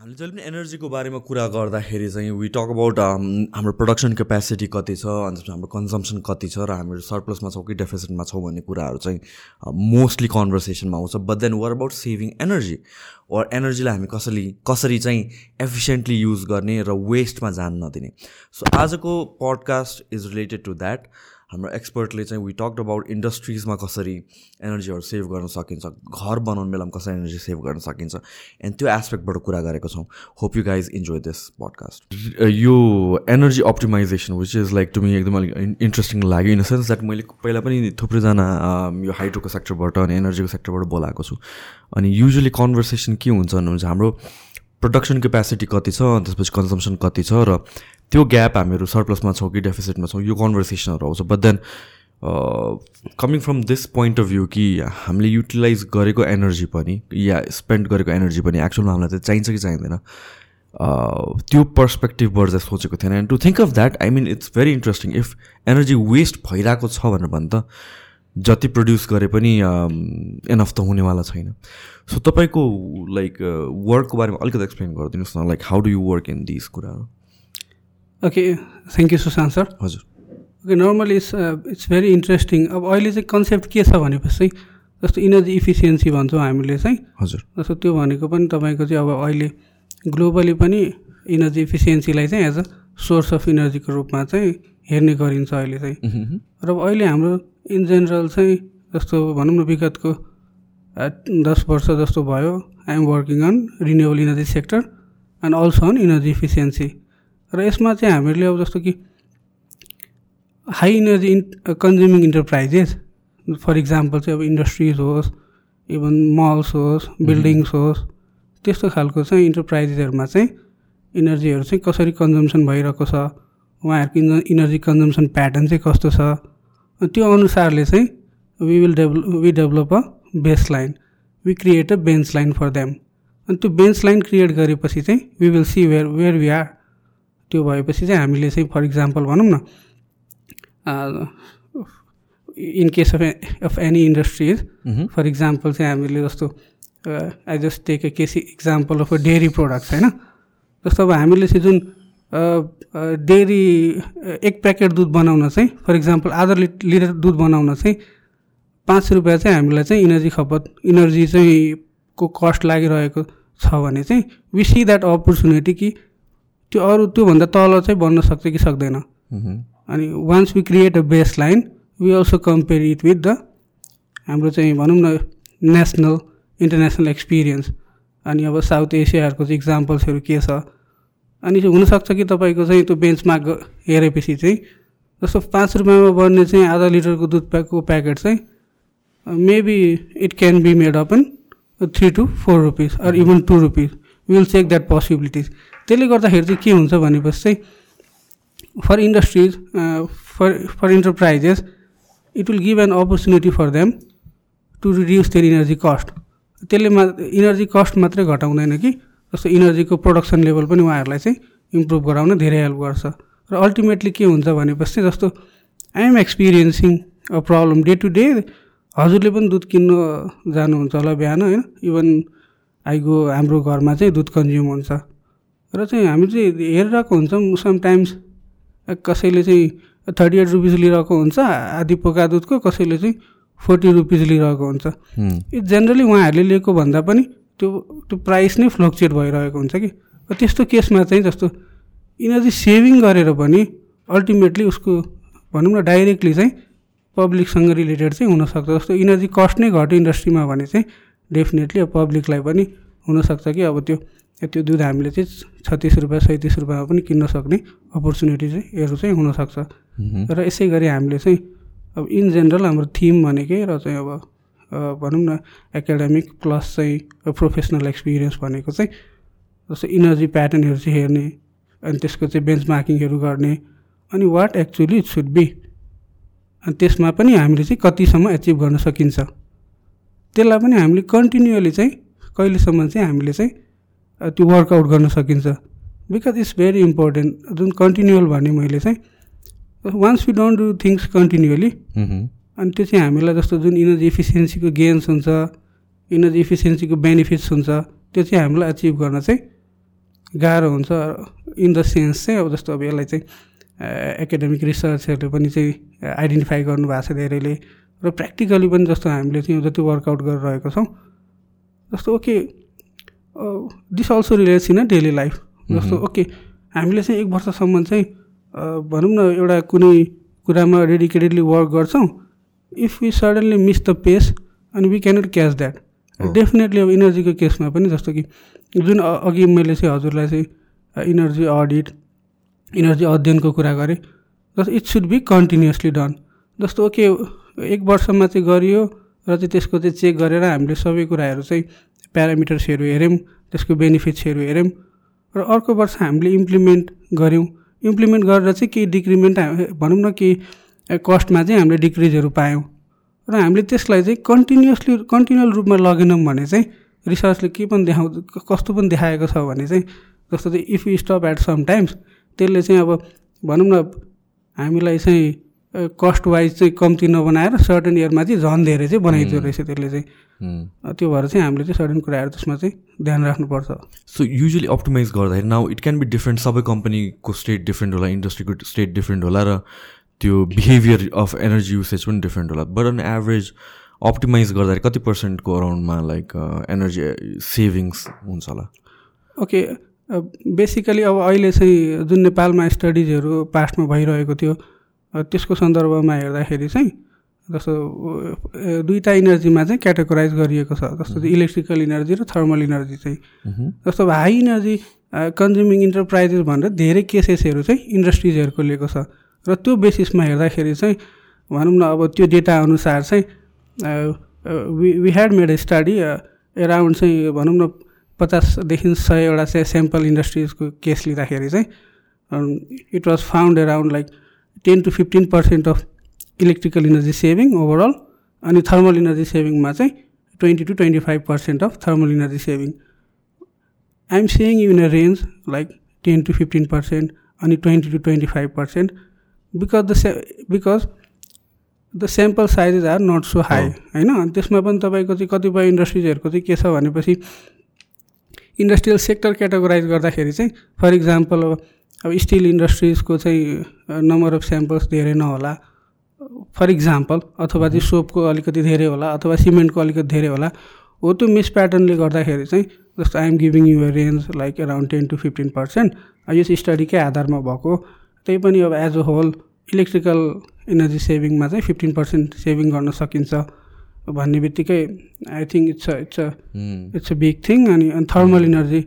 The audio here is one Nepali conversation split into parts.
हामीले जहिले पनि एनर्जीको बारेमा कुरा गर्दाखेरि चाहिँ वी टक अबाउट हाम्रो प्रडक्सन क्यापेसिटी कति छ अन्त हाम्रो कन्जम्सन कति छ र हामीहरू सर्प्लसमा छौँ कि डेफिसिटमा छौँ भन्ने कुराहरू चाहिँ मोस्टली कन्भर्सेसनमा आउँछ but then were about saving energy वा एनर्जीलाई हामी कसरी कसरी चाहिँ एफिसियन्टली युज गर्ने र वेस्टमा जान नदिने? सो आजको podcast is related to that हाम्रो एक्सपर्टले चाहिँ वी टक्ड अबाउट इन्डस्ट्रिजमा कसरी एनर्जीहरू सेभ गर्न सकिन्छ घर बनाउने बेलामा कसरी एनर्जी सेभ गर्न सकिन्छ एन्ड त्यो एस्पेक्टबाट कुरा गरेको छौँ। Hope you guys enjoy this podcast यो energy optimization which is like to me एकदम अलिक इन्ट्रेस्टिङ लाग्यो इन द सेन्स द्याट मैले पहिला पनि थुप्रैजना यो हाइड्रोको सेक्टरबाट अनि एनर्जीको सेक्टरबाट बोलाएको छु। अनि युजली कन्भर्सेसन के हुन्छ भन्नुहुन्छ हाम्रो प्रडक्सन क्यापेसिटी कति छ त्यसपछि कन्जम्सन कति छ र त्यो ग्याप हामीहरू सर्प्लसमा छौँ कि डेफिसिटमा छौँ यो कन्भर्सेसनहरू आउँछ। But then coming from this point of view कि हामीले युटिलाइज गरेको एनर्जी पनि या स्पेन्ड गरेको एनर्जी पनि एक्चुअलमा हामीलाई चाहिँ चाहिन्छ कि चाहिँदैन त्यो पर्सपेक्टिभबाट चाहिँ सोचेको थिएन। And to think of that I mean it's very interesting if energy waste भइरहेको छ भनेर भन् त जति प्रड्युस गरे पनि एनफ त हुनेवाला छैन। सो तपाईँको लाइक वर्कको बारेमा अलिकति एक्सप्लेन गरिदिनुहोस् न like how do you work in this कुराहरू? Okay thank you Sushant sir हजुर। Okay normally it's it's very interesting अब अहिले चाहिँ कन्सेप्ट के छ भनेपछि जस्तो इनर्जी इफिसियन्सी भन्छौँ हामीले चाहिँ। हजुर। जस्तो त्यो भनेको पनि तपाईँको चाहिँ अब अहिले ग्लोबली पनि इनर्जी इफिसियन्सीलाई चाहिँ एज अ सोर्स अफ इनर्जीको रूपमा चाहिँ हेर्ने गरिन्छ अहिले चाहिँ। र अब अहिले हाम्रो इन जेनरल चाहिँ जस्तो भनौँ न विगतको दस वर्ष जस्तो भयो। I'm working on renewable energy sector and also on energy efficiency र यसमा चाहिँ हामीले अब जस्तो कि high energy in consuming enterprises for example चाहिँ अब इन्डस्ट्रिज होस् इभन मल्स होस् बिल्डिङ्स होस् त्यस्तो खालको चाहिँ इन्टरप्राइजेसहरूमा चाहिँ इनर्जीहरू चाहिँ कसरी कन्जम्सन भइरहेको छ उहाँहरूको इनर्जी कन्जम्सन प्याटर्न चाहिँ कस्तो छ त्यो अनुसारले चाहिँ we will devel we develop a base line we create a bench line for them अनि त्यो बेन्च लाइन क्रिएट गरेपछि चाहिँ we will see where where we are त्यो भएपछि चाहिँ हामीले चाहिँ फर इक्जाम्पल भनौँ न in case of of any industries for example चाहिँ हामीले जस्तो I just take a case example of a dairy products होइन? जस्तो अब हामीले चाहिँ जुन डेरी एक प्याकेट दुध बनाउन चाहिँ फर इक्जाम्पल आधा लिटर दुध बनाउन चाहिँ पाँच रुपियाँ चाहिँ हामीलाई चाहिँ इनर्जी खपत इनर्जी चाहिँ को कस्ट लागिरहेको छ भने चाहिँ वी सी द्याट अपर्च्युनिटी कि त्यो अरू त्योभन्दा तल चाहिँ बन्न सक्छ कि सक्दैन। अनि once we create a base line we also compare it with the हाम्रो चाहिँ भनौँ न नेसनल इन्टरनेसनल एक्सपिरियन्स अनि अब साउथ एसियाहरूको चाहिँ इक्जाम्पल्सहरू के छ? अनि हुनसक्छ कि तपाईँको चाहिँ त्यो बेन्चमार्क हेरेपछि चाहिँ जस्तो पाँच रुपियाँमा बन्ने चाहिँ आधा लिटरको दुध प्याकको प्याकेट चाहिँ maybe it can be made up in three two four rupees or even two rupees will check that possibilities त्यसले गर्दाखेरि चाहिँ के हुन्छ भनेपछि चाहिँ for industries for for enterprises it will give an opportunity for them to reduce their energy cost त्यसले मा इनर्जी कस्ट मात्रै घटाउँदैन कि जस्तो इनर्जीको प्रोडक्सन लेभल पनि उहाँहरूलाई चाहिँ इम्प्रुभ गराउन धेरै हेल्प गर्छ। र अल्टिमेटली के हुन्छ भनेपछि जस्तो I'm experiencing a problem day to day हजुरले पनि दुध किन्नु जानुहुन्छ होला बिहान होइन? इभन आइगो हाम्रो घरमा चाहिँ दुध कन्ज्युम हुन्छ। र चाहिँ हामी चाहिँ हेरिरहेको हुन्छौँ समटाइम्स कसैले चाहिँ थर्टी एट रुपिस लिइरहेको हुन्छ आधी पोका दुधको कसैले चाहिँ फोर्टी रुपिस लिइरहेको हुन्छ। यो जेनरली उहाँहरूले लिएको भन्दा पनि त्यो त्यो प्राइस नै फ्लक्चुएट भइरहेको हुन्छ कि। त्यस्तो केसमा चाहिँ जस्तो इनर्जी सेभिङ गरेर पनि अल्टिमेटली उसको भनौँ न डाइरेक्टली चाहिँ पब्लिकसँग रिलेटेड चाहिँ हुनसक्छ। जस्तो इनर्जी कस्ट नै घट्यो इन्डस्ट्रीमा भने चाहिँ डेफिनेटली अब पब्लिकलाई पनि हुनसक्छ कि अब त्यो। त्यो दुध हामीले चाहिँ छत्तिस रुपियाँ सैँतिस रुपियाँमा पनि किन्न सक्ने अपर्च्युनिटी चाहिँ हरू चाहिँ हुनसक्छ। र यसै गरी हामीले चाहिँ अब इन जेनरल हाम्रो थिम भनेकै र चाहिँ अब भनौँ न एकाडेमिक प्लस चाहिँ प्रोफेसनल एक्सपिरियन्स भनेको चाहिँ जस्तो इनर्जी प्याटर्नहरू चाहिँ हेर्ने अनि त्यसको चाहिँ बेन्च मार्किङहरू गर्ने अनि what actually it should be अनि त्यसमा पनि हामीले चाहिँ कतिसम्म एचिभ गर्न सकिन्छ। त्यसलाई पनि हामीले कन्टिन्युअली चाहिँ कहिलेसम्म चाहिँ हामीले चाहिँ त्यो वर्कआउट गर्न सकिन्छ। बिकज इट्स भेरी इम्पोर्टेन्ट जुन कन्टिन्युअल भने मैले चाहिँ once you don't do things continuously अनि त्यो चाहिँ हामीलाई जस्तो जुन इनर्जी इफिसियन्सीको गेन्स हुन्छ इनर्जी इफिसियन्सीको बेनिफिट्स हुन्छ त्यो चाहिँ हामीलाई अचिभ गर्न चाहिँ गाह्रो हुन्छ। इन द सेन्स चाहिँ अब जस्तो अब यसलाई चाहिँ एकाडेमिक रिसर्चहरूले पनि चाहिँ आइडेन्टिफाई गर्नुभएको छ धेरैले। र प्र्याक्टिकली पनि जस्तो हामीले चाहिँ जति वर्कआउट गरिरहेको छौँ जस्तो okay this also relates in daily life जस्तो ओके हामीले चाहिँ एक वर्षसम्म चाहिँ भनौँ न एउटा कुनै कुरामा डेडिकेटेडली वर्क गर्छौँ। If you suddenly miss the pace अनि we cannot catch that definitely अब इनर्जीको केसमा पनि जस्तो कि जुन अघि मैले चाहिँ हजुरलाई चाहिँ इनर्जी अडिट इनर्जी अध्ययनको कुरा गरेँ जस्तो it should be continuously done जस्तो ओके एक वर्षमा चाहिँ गरियो र चाहिँ त्यसको चाहिँ चेक गरेर हामीले सबै कुराहरू चाहिँ प्यारामिटर्सहरू हेऱ्यौँ त्यसको बेनिफिट्सहरू हेऱ्यौँ र अर्को वर्ष हामीले इम्प्लिमेन्ट गऱ्यौँ। इम्प्लिमेन्ट गरेर चाहिँ केही डिक्रिमेन्ट भनौँ न केही कस्टमा चाहिँ हामीले डिक्रिजहरू पायौँ। र हामीले त्यसलाई चाहिँ कन्टिन्युसली कन्टिन्युअल रूपमा लगेनौँ भने चाहिँ रिसर्चले के पनि देखाउ कस्तो पनि देखाएको छ भने चाहिँ जस्तो चाहिँ if you stop at some times त्यसले चाहिँ अब भनौँ न हामीलाई चाहिँ कस्ट वाइज चाहिँ कम्ती नबनाएर सर्टन इयरमा चाहिँ झन् धेरै चाहिँ बनाइदियो रहेछ त्यसले चाहिँ। त्यो भएर चाहिँ हामीले चाहिँ सर्टन कुराहरू त्यसमा चाहिँ ध्यान राख्नुपर्छ। सो युजली अप्टिमाइज गर्दाखेरि now it can be different सबै कम्पनीको स्टेट डिफ्रेन्ट होला इन्डस्ट्रीको स्टेट डिफ्रेन्ट होला र त्यो बिहेभियर अफ एनर्जी युसेज पनि डिफ्रेन्ट होला. बट अन एभरेज अप्टिमाइज गर्दाखेरि कति पर्सेन्टको अराउन्डमा लाइक एनर्जी सेभिङ्स हुन्छ होला? ओके बेसिकली अब अहिले चाहिँ जुन नेपालमा स्टडिजहरू पास्टमा भइरहेको थियो त्यसको सन्दर्भमा हेर्दाखेरि चाहिँ जस्तो दुईवटा इनर्जीमा चाहिँ क्याटेगोराइज गरिएको छ। जस्तो चाहिँ इलेक्ट्रिकल इनर्जी र थर्मल इनर्जी चाहिँ। जस्तो हाई इनर्जी कन्ज्युमिङ इन्टरप्राइजेस भनेर धेरै केसेसहरू चाहिँ इन्डस्ट्रिजहरूको लिएको छ। र त्यो बेसिसमा हेर्दाखेरि चाहिँ भनौँ न अब त्यो डेटा अनुसार चाहिँ we we had made a study around चाहिँ भनौँ न पचासदेखि सयवटा चाहिँ स्याम्पल इन्डस्ट्रिजको केस लिँदाखेरि चाहिँ it was found around like ten to fifteen percent of electrical energy saving overall अनि थर्मल इनर्जी सेभिङमा चाहिँ twenty to twenty five percent of thermal energy saving I'm saying in a range like ten to fifteen percent अनि twenty to twenty five percent because the say because the sample sizes are not so high होइन त्यसमा पनि तपाईँको चाहिँ कतिपय इन्डस्ट्रिजहरूको चाहिँ के छ भनेपछि इन्डस्ट्रियल सेक्टर क्याटेगोराइज गर्दाखेरि चाहिँ फर इक्जाम्पल अब अब स्टिल इन्डस्ट्रिजको चाहिँ नम्बर अफ स्याम्पल्स धेरै नहोला। फर इक्जाम्पल अथवा चाहिँ सोपको अलिकति धेरै होला अथवा सिमेन्टको अलिकति धेरै होला हो त्यो मिस प्याटर्नले गर्दाखेरि चाहिँ जस्तो I'm giving you range like around ten to fifteen percent यस स्टडीकै आधारमा भएको त्यही पनि अब as a whole electrical energy सेभिङमा चाहिँ फिफ्टिन पर्सेन्ट सेभिङ गर्न सकिन्छ भन्ने बित्तिकै I think it's a it's a it's a big thing अनि thermal energy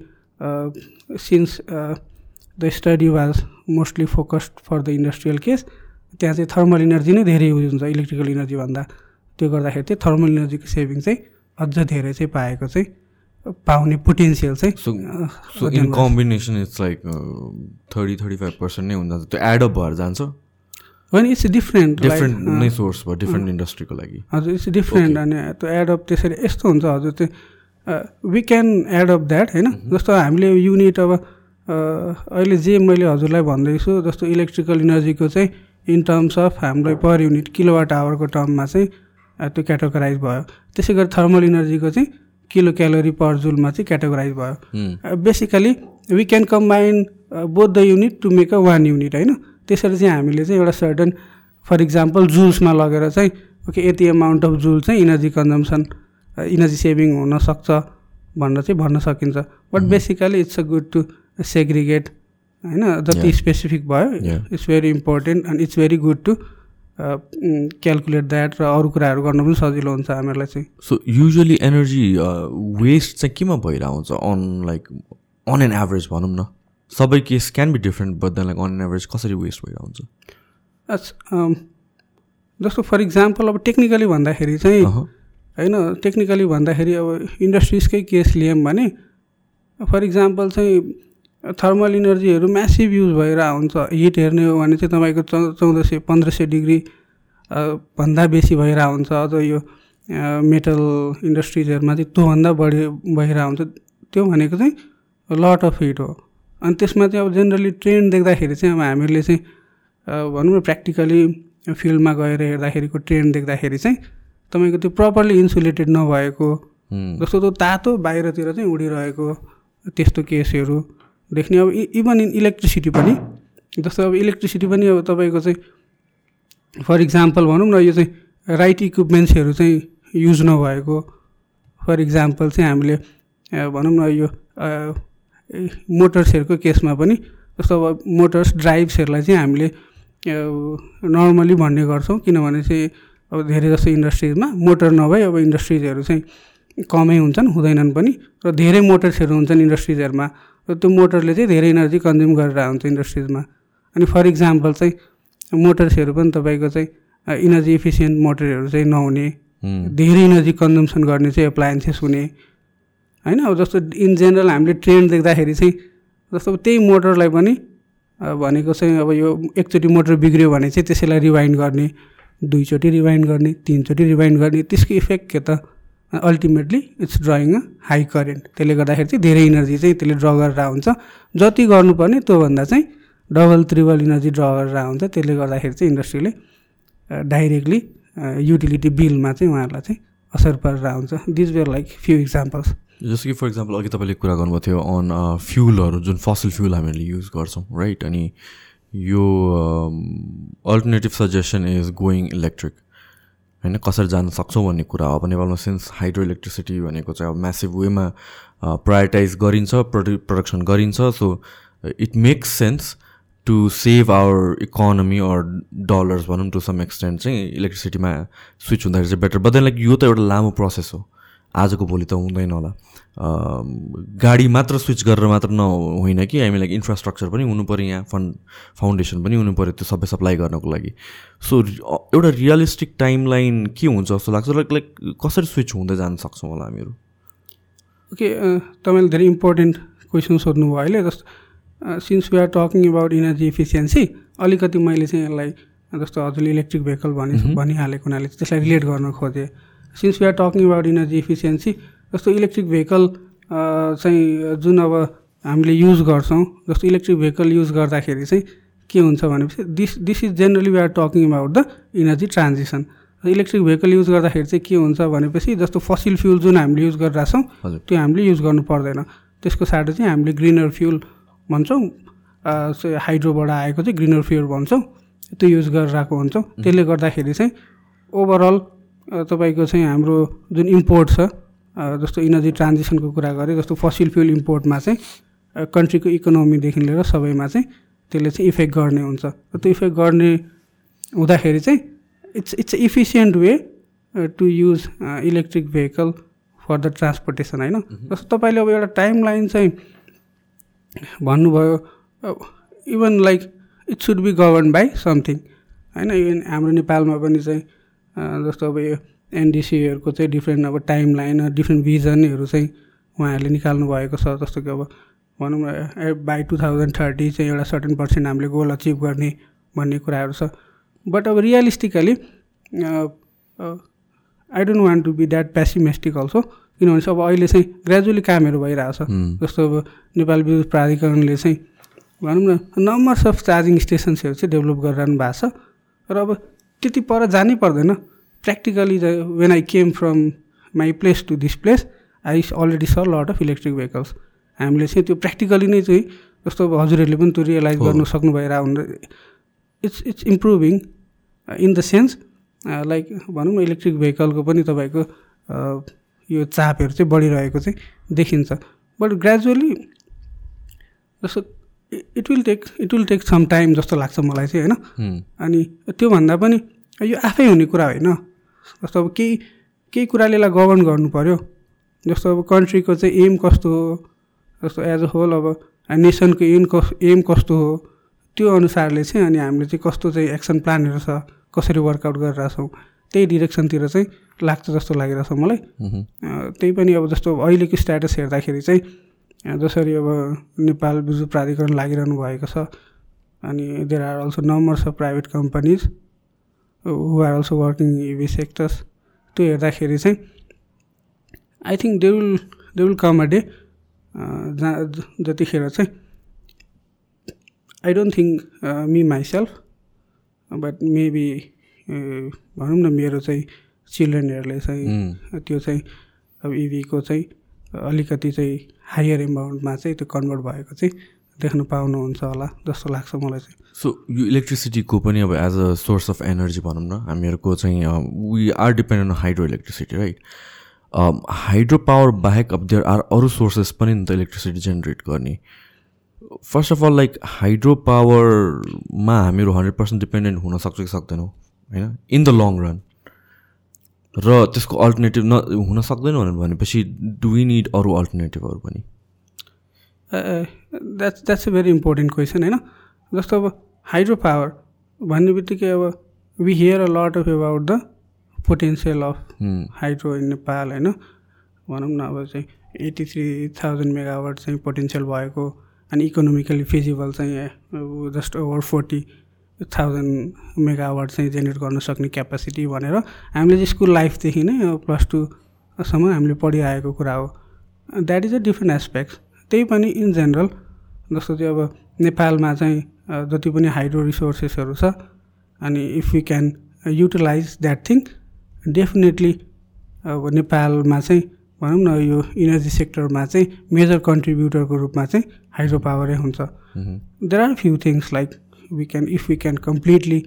since the study was mostly focused for the industrial case त्यहाँ चाहिँ थर्मल इनर्जी नै धेरै युज हुन्छ इलेक्ट्रिकल इनर्जी भन्दा। त्यो गर्दाखेरि चाहिँ थर्मल इनर्जीको सेभिङ चाहिँ अझ धेरै चाहिँ पाएको चाहिँ पाउने पोटेन्सियल चाहिँ in combination it's like thirty thirty five percent नै हुन्छ त्यो एडअप भएर जान्छ? होइन इट्स डिफ्रेन्ट डिफ्रेन्ट नै सोर्स भयो डिफ्रेन्ट इन्डस्ट्रीको लागि। हजुर इट्स डिफ्रेन्ट अनि त्यो एडअप त्यसरी यस्तो हुन्छ हजुर त्यो वी क्यान एडअप द्याट होइन? जस्तो हामीले युनिट अब अहिले जे मैले हजुरलाई भन्दैछु जस्तो इलेक्ट्रिकल इनर्जीको चाहिँ इन टर्म्स अफ हामीलाई पर युनिट किलोवाट आवरको टर्ममा चाहिँ त्यो क्याटेगोराइज भयो। त्यसै गरी थर्मल इनर्जीको चाहिँ किलो क्यालोरी पर जुलमा चाहिँ क्याटेगोराइज भयो। Basically we can combine both the unit to make a one unit होइन? त्यसरी चाहिँ हामीले चाहिँ एउटा सर्टन फर इक्जाम्पल जुल्समा लगेर चाहिँ ओके यति एमाउन्ट अफ जुल चाहिँ इनर्जी कन्जम्सन इनर्जी सेभिङ हुनसक्छ भनेर चाहिँ भन्न सकिन्छ। But basically it's a good to segregate होइन जति स्पेसिफिक भयो it's very important and it's very good to calculate that र अरू कुराहरू गर्न पनि सजिलो हुन्छ हामीहरूलाई चाहिँ। सो युजली एनर्जी वेस्ट चाहिँ केमा भइरहेको हुन्छ? On like on an average भनौँ न। सबै case can be different but like on an average कसरी वेस्ट भइरहेको हुन्छ? अच्छा जस्तो फर इक्जाम्पल अब टेक्निकली भन्दाखेरि चाहिँ होइन टेक्निकली भन्दाखेरि अब इन्डस्ट्रिजकै केस लियौँ भने फर इक्जाम्पल चाहिँ थर्मल इनर्जीहरू म्यासिभ युज भएर हुन्छ हिट हेर्ने हो भने चाहिँ तपाईँको चौ चौध सय पन्ध्र सय डिग्री भन्दा बेसी भएर हुन्छ अझ यो मेटल इन्डस्ट्रिजहरूमा चाहिँ त्योभन्दा बढी भइरहेको हुन्छ त्यो भनेको चाहिँ लट अफ हिट हो। अनि त्यसमा चाहिँ अब जेनरली ट्रेन्ड देख्दाखेरि चाहिँ अब हामीले चाहिँ भनौँ न प्र्याक्टिकली फिल्डमा गएर हेर्दाखेरिको ट्रेन्ड देख्दाखेरि चाहिँ तपाईँको त्यो प्रपरली इन्सुलेटेड नभएको जस्तो त्यो तातो बाहिरतिर चाहिँ उडिरहेको त्यस्तो केसहरू। देख्ने अब इभन इन इलेक्ट्रिसिटी पनि। जस्तो अब इलेक्ट्रिसिटी पनि अब तपाईँको चाहिँ फर इक्जाम्पल भनौँ न यो चाहिँ राइट इक्विपमेन्ट्सहरू चाहिँ युज नभएको। फर इक्जाम्पल चाहिँ हामीले भनौँ न यो मोटर्सहरूको केसमा पनि जस्तो अब मोटर्स ड्राइभ्सहरूलाई चाहिँ हामीले नर्मली भन्ने गर्छौँ। किनभने चाहिँ अब धेरै जस्तो इन्डस्ट्रिजमा मोटर नभए अब इन्डस्ट्रिजहरू चाहिँ कमै हुन्छन् हुँदैनन् पनि। र धेरै मोटर्सहरू हुन्छन् इन्डस्ट्रिजहरूमा। र त्यो मोटरले चाहिँ धेरै इनर्जी कन्ज्युम गरेर हुन्छ इन्डस्ट्रिजमा। अनि फर इक्जाम्पल चाहिँ मोटर्सहरू पनि तपाईँको चाहिँ इनर्जी इफिसियन्ट मोटरहरू चाहिँ नहुने धेरै इनर्जी कन्जम्सन गर्ने चाहिँ एप्लायन्सेस हुने। होइन अब जस्तो इन जेनरल हामीले ट्रेन देख्दाखेरि चाहिँ जस्तो त्यही मोटरलाई पनि भनेको चाहिँ अब यो एकचोटि मोटर बिग्रियो भने चाहिँ त्यसैलाई रिवाइन्ड गर्ने दुईचोटि रिवाइन्ड गर्ने तिनचोटि रिवाइन्ड गर्ने त्यसको इफेक्ट के त? Ultimately it's drawing a high current त्यसले गर्दाखेरि चाहिँ धेरै इनर्जी चाहिँ त्यसले ड्र गरेर हुन्छ जति गर्नुपर्ने त्योभन्दा चाहिँ डबल त्रिबल इनर्जी ड्र गरेर हुन्छ त्यसले गर्दाखेरि चाहिँ इन्डस्ट्रीले डाइरेक्टली युटिलिटी बिलमा चाहिँ उहाँहरूलाई चाहिँ असर परेर हुन्छ this where like few examples जस्तो कि फर इक्जाम्पल अघि तपाईँले कुरा गर्नुभएको थियो अन फ्युलहरू जुन फसल फ्युल हामीले युज गर्छौँ राइट अनि यो alternative suggestion is going electric होइन कसरी जान सक्छौँ भन्ने कुरा हो। अब नेपालमा सिन्स हाइड्रो इलेक्ट्रिसिटी भनेको चाहिँ अब म्यासिभ वेमा प्रायोरिटाइज गरिन्छ प्रडु प्रडक्सन गरिन्छ so it makes sense to save our economy or dollars भनौँ टु सम एक्सटेन्ट चाहिँ इलेक्ट्रिसिटीमा स्विच हुँदाखेरि चाहिँ बेटर बट देन लाइक यो त एउटा लामो प्रोसेस हो। आजको भोलि त हुँदैन होला। गाडी मात्र स्विच गरेर मात्र न होइन कि हामी लाइक इन्फ्रास्ट्रक्चर पनि हुनु पऱ्यो यहाँ फन्ड फाउन्डेसन पनि हुनु पऱ्यो त्यो सबै सप्लाई गर्नको लागि। सो एउटा रियलिस्टिक टाइम लाइन के हुन्छ जस्तो लाग्छ? लाइक लाइक कसरी स्विच हुँदै जान सक्छौँ होला हामीहरू? ओके तपाईँले धेरै इम्पोर्टेन्ट क्वेसन सोध्नुभयो अहिले जस्तो since we are talking about energy efficiency अलिकति मैले चाहिँ यसलाई जस्तो हजुरले इलेक्ट्रिक भेहिकल भनि भनिहालेको हुनाले त्यसलाई रिलेट गर्न खोजेँ। Since we are talking about energy efficiency जस्तो इलेक्ट्रिक भेहिकल चाहिँ जुन अब हामीले युज गर्छौँ जस्तो इलेक्ट्रिक भेहिकल युज गर्दाखेरि चाहिँ के हुन्छ भनेपछि this this is generally we are talking about the energy transition. Electric vehicle use गर्दाखेरि चाहिँ के हुन्छ भनेपछि जस्तो फसिल फ्युल जुन हामीले युज गरिरहेछौँ त्यो हामीले युज गर्नु पर्दैन। त्यसको साटो चाहिँ हामीले ग्रिनर फ्युल भन्छौँ हाइड्रोबाट आएको चाहिँ ग्रिनर फ्युल भन्छौँ त्यो युज गरिरहेको हुन्छौँ। त्यसले गर्दाखेरि चाहिँ ओभरअल तपाईँको चाहिँ हाम्रो जुन इम्पोर्ट छ जस्तो इनर्जी ट्रान्जिसनको कुरा गरेँ जस्तो फसिल फ्युल इम्पोर्टमा चाहिँ कन्ट्रीको इकोनोमीदेखि लिएर सबैमा चाहिँ त्यसले चाहिँ इफेक्ट गर्ने हुन्छ। र त्यो इफेक्ट गर्ने हुँदाखेरि चाहिँ it's it's efficient way to use electric vehicle for the transportation होइन? जस्तो तपाईँले अब एउटा टाइम लाइन चाहिँ भन्नुभयो even like it should be govern by something होइन? इभन हाम्रो नेपालमा पनि चाहिँ जस्तो अब यो एनडिसीहरूको चाहिँ डिफ्रेन्ट अब टाइम लाइन डिफ्रेन्ट भिजनहरू चाहिँ उहाँहरूले निकाल्नु भएको छ। जस्तो कि अब भनौँ न बाई टु थाउजन्ड थर्टी चाहिँ एउटा सर्टेन पर्सेन्ट हामीले गोल अचिभ गर्ने भन्ने कुराहरू छ। बट अब realistically I don't want to be that pessimistic also किनभने चाहिँ अब अहिले चाहिँ ग्रेजुअली कामहरू भइरहेछ। जस्तो अब नेपाल विद्युत प्राधिकरणले चाहिँ भनौँ न नम्बर्स अफ चार्जिङ स्टेसन्सहरू चाहिँ डेभलप गरिरहनु भएको छ। र अब त्यति पर जानै पर्दैन। Practically when I came from my place to this place I already saw lot of electric vehicles हामीले चाहिँ त्यो प्र्याक्टिकली नै चाहिँ जस्तो अब हजुरहरूले पनि त्यो रियलाइज गर्नु सक्नु भएर हुँदा it's it's improving in the sense like भनौँ न इलेक्ट्रिक भेहिकलको पनि तपाईँको यो चापहरू चाहिँ बढिरहेको चाहिँ देखिन्छ बट ग्रेजुअली जस्तो it will take it will take some time जस्तो लाग्छ मलाई चाहिँ होइन अनि त्योभन्दा पनि यो आफै हुने कुरा होइन जस्तो अब केही केही कुराले यसलाई गभर्न गर्नु पऱ्यो जस्तो अब कन्ट्रीको चाहिँ एम कस्तो हो? जस्तो एज अ होल अब नेसनको एम कस एम कस्तो हो? त्यो अनुसारले चाहिँ अनि हामीले चाहिँ कस्तो चाहिँ एक्सन प्लानहरू छ कसरी वर्कआउट गरिरहेछौँ त्यही डिरेक्सनतिर चाहिँ लाग्छ जस्तो लागिरहेछ मलाई। त्यही पनि अब जस्तो अहिलेको स्ट्याटस हेर्दाखेरि चाहिँ जसरी अब नेपाल बिजु प्राधिकरण लागिरहनु भएको छ अनि there are also numbers of private companies who are also working EV sectors त्यो हेर्दाखेरि चाहिँ I think they will they will come a day जहाँ जतिखेर चाहिँ I don't think me myself but maybe भनौँ न मेरो चाहिँ चिल्ड्रेनहरूले चाहिँ त्यो चाहिँ अब इभीको चाहिँ अलिकति चाहिँ हायर एमाउन्टमा चाहिँ त्यो कन्भर्ट भएको चाहिँ देख्न पाउनुहुन्छ होला जस्तो लाग्छ मलाई चाहिँ। सो यो इलेक्ट्रिसिटीको पनि अब as a source of energy भनौँ न हामीहरूको चाहिँ we are dependent on hydro electricity right hydro power बाहेक अब देयर आर अरू सोर्सेस पनि नि त इलेक्ट्रिसिटी जेनेरेट गर्ने। First of all like hydro पावरमा हामीहरू हन्ड्रेड पर्सेन्ट डिपेन्डेन्ट हुन सक्छ कि सक्दैनौँ होइन? इन द लङ रन र त्यसको अल्टरनेटिभ न हुन सक्दैन भनेपछि डु वी निड अरू अल्टरनेटिभहरू पनि? That's that's a very important question होइन जस्तो अब हाइड्रो पावर भन्ने बित्तिकै अब we hear a lot of about the potential of hydro in Nepal होइन भनौँ न अब चाहिँ एट्टी थ्री थाउजन्ड मेगावाट चाहिँ पोटेन्सियल भएको अनि इकोनोमिकली फिजिबल चाहिँ just over forty thousand megawatt चाहिँ जेनेरेट गर्न सक्ने क्यापासिटी भनेर हामीले चाहिँ स्कुल लाइफदेखि नै प्लस टूसम्म हामीले पढिआएको कुरा हो that is a different aspect त्यही पनि इन जेनरल जस्तो चाहिँ अब नेपालमा चाहिँ जति पनि हाइड्रो रिसोर्सेसहरू छ अनि if you can utilise that thing definitely अब नेपालमा चाहिँ भनौँ न यो इनर्जी सेक्टरमा चाहिँ मेजर कन्ट्रिब्युटरको रूपमा चाहिँ हाइड्रो पावरै हुन्छ there are few things like we can if we can completely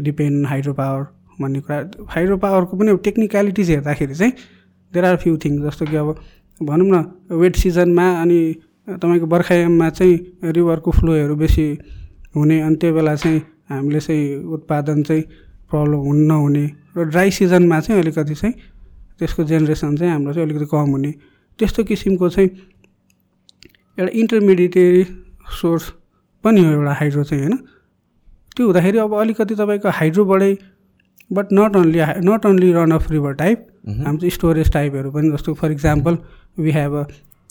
depend hydro power भन्ने कुरा। हाइड्रो पावरको पनि अब टेक्निकलिटिज हेर्दाखेरि चाहिँ देयर आर फ्यु थिङ्स जस्तो कि अब भनौँ न वेट सिजनमा अनि तपाईँको बर्खायाममा चाहिँ रिभरको फ्लोहरू बेसी हुने अनि त्यो बेला चाहिँ हामीले चाहिँ उत्पादन चाहिँ प्रब्लम हुन नहुने र ड्राई सिजनमा चाहिँ अलिकति चाहिँ त्यसको जेनेरेसन चाहिँ हाम्रो चाहिँ अलिकति कम हुने। त्यस्तो किसिमको चाहिँ एउटा इन्टरमिडिएटरी सोर्स पनि हो एउटा हाइड्रो चाहिँ होइन? त्यो हुँदाखेरि अब अलिकति तपाईँको हाइड्रोबाटै but not only not only run of river type हाम्रो स्टोरेज टाइपहरू पनि जस्तो for example we have a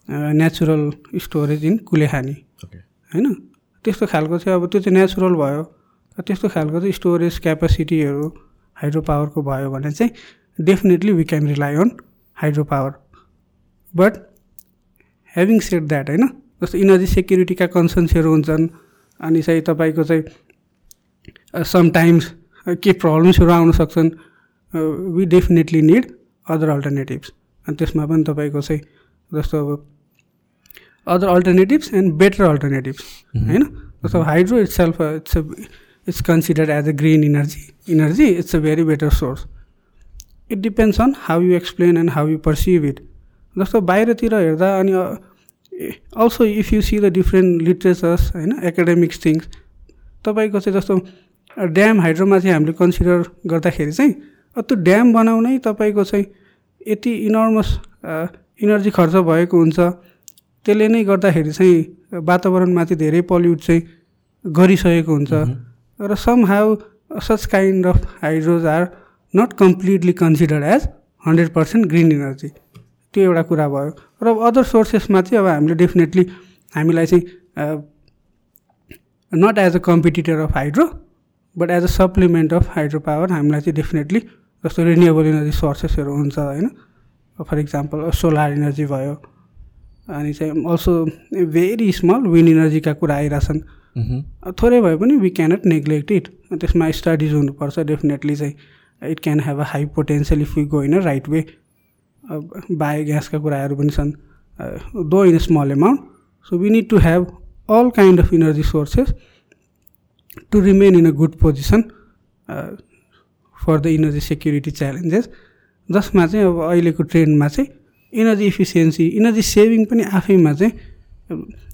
natural storage in Kulekhani होइन त्यस्तो खालको चाहिँ अब त्यो चाहिँ नेचुरल भयो। त्यस्तो खालको चाहिँ स्टोरेज क्यापासिटीहरू हाइड्रो पावरको भयो भने चाहिँ definitely we can rely on hydro power but having set that होइन जस्तो इनर्जी सेक्युरिटीका कन्सर्न्सहरू हुन्छन् अनि चाहिँ तपाईँको चाहिँ समटाइम्स के प्रब्लम्सहरू आउन सक्छन्? We definitely need other alternatives अनि त्यसमा पनि तपाईँको चाहिँ जस्तो अब other alternatives and better alternatives होइन? जस्तो hydro itself it's it's considered as a green energy energy it's a very better source it depends on how you explain and how you perceive it जस्तो बाहिरतिर हेर्दा अनि also if you see the different literatures होइन एकाडेमिक्स थिङ्स तपाईँको चाहिँ जस्तो ड्याम हाइड्रोमा चाहिँ हामीले कन्सिडर गर्दाखेरि चाहिँ त्यो ड्याम बनाउनै तपाईँको चाहिँ यति इनर्मस इनर्जी खर्च भएको हुन्छ। त्यसले नै गर्दाखेरि चाहिँ वातावरणमाथि धेरै पल्युट चाहिँ गरिसकेको हुन्छ। र somehow such kind of hydros are not completely considered as hundred percent green energy त्यो एउटा कुरा भयो। र अदर सोर्सेसमा चाहिँ अब हामीले डेफिनेटली हामीलाई चाहिँ not as a competitor of hydro but as a supplement of hydro power हामीलाई चाहिँ डेफिनेटली जस्तो रिन्युएबल इनर्जी सोर्सेसहरू हुन्छ होइन? फर इक्जाम्पल सोलर इनर्जी भयो अनि चाहिँ अल्सो भेरी स्मल विन्ड इनर्जीका कुरा आइरहेछन्। थोरै भए पनि वी क्यानट नेग्लेक्ट इट त्यसमा स्टडिज हुनुपर्छ डेफिनेटली चाहिँ। It can have a high potential if you go in a right way बायोग्यासका कुराहरू पनि छन्। Though in small amount so we need to have all kind of energy sources to remain in a good position for the energy security challenges जसमा चाहिँ अब अहिलेको ट्रेन्डमा चाहिँ इनर्जी इफिसियन्सी इनर्जी सेभिङ पनि आफैमा चाहिँ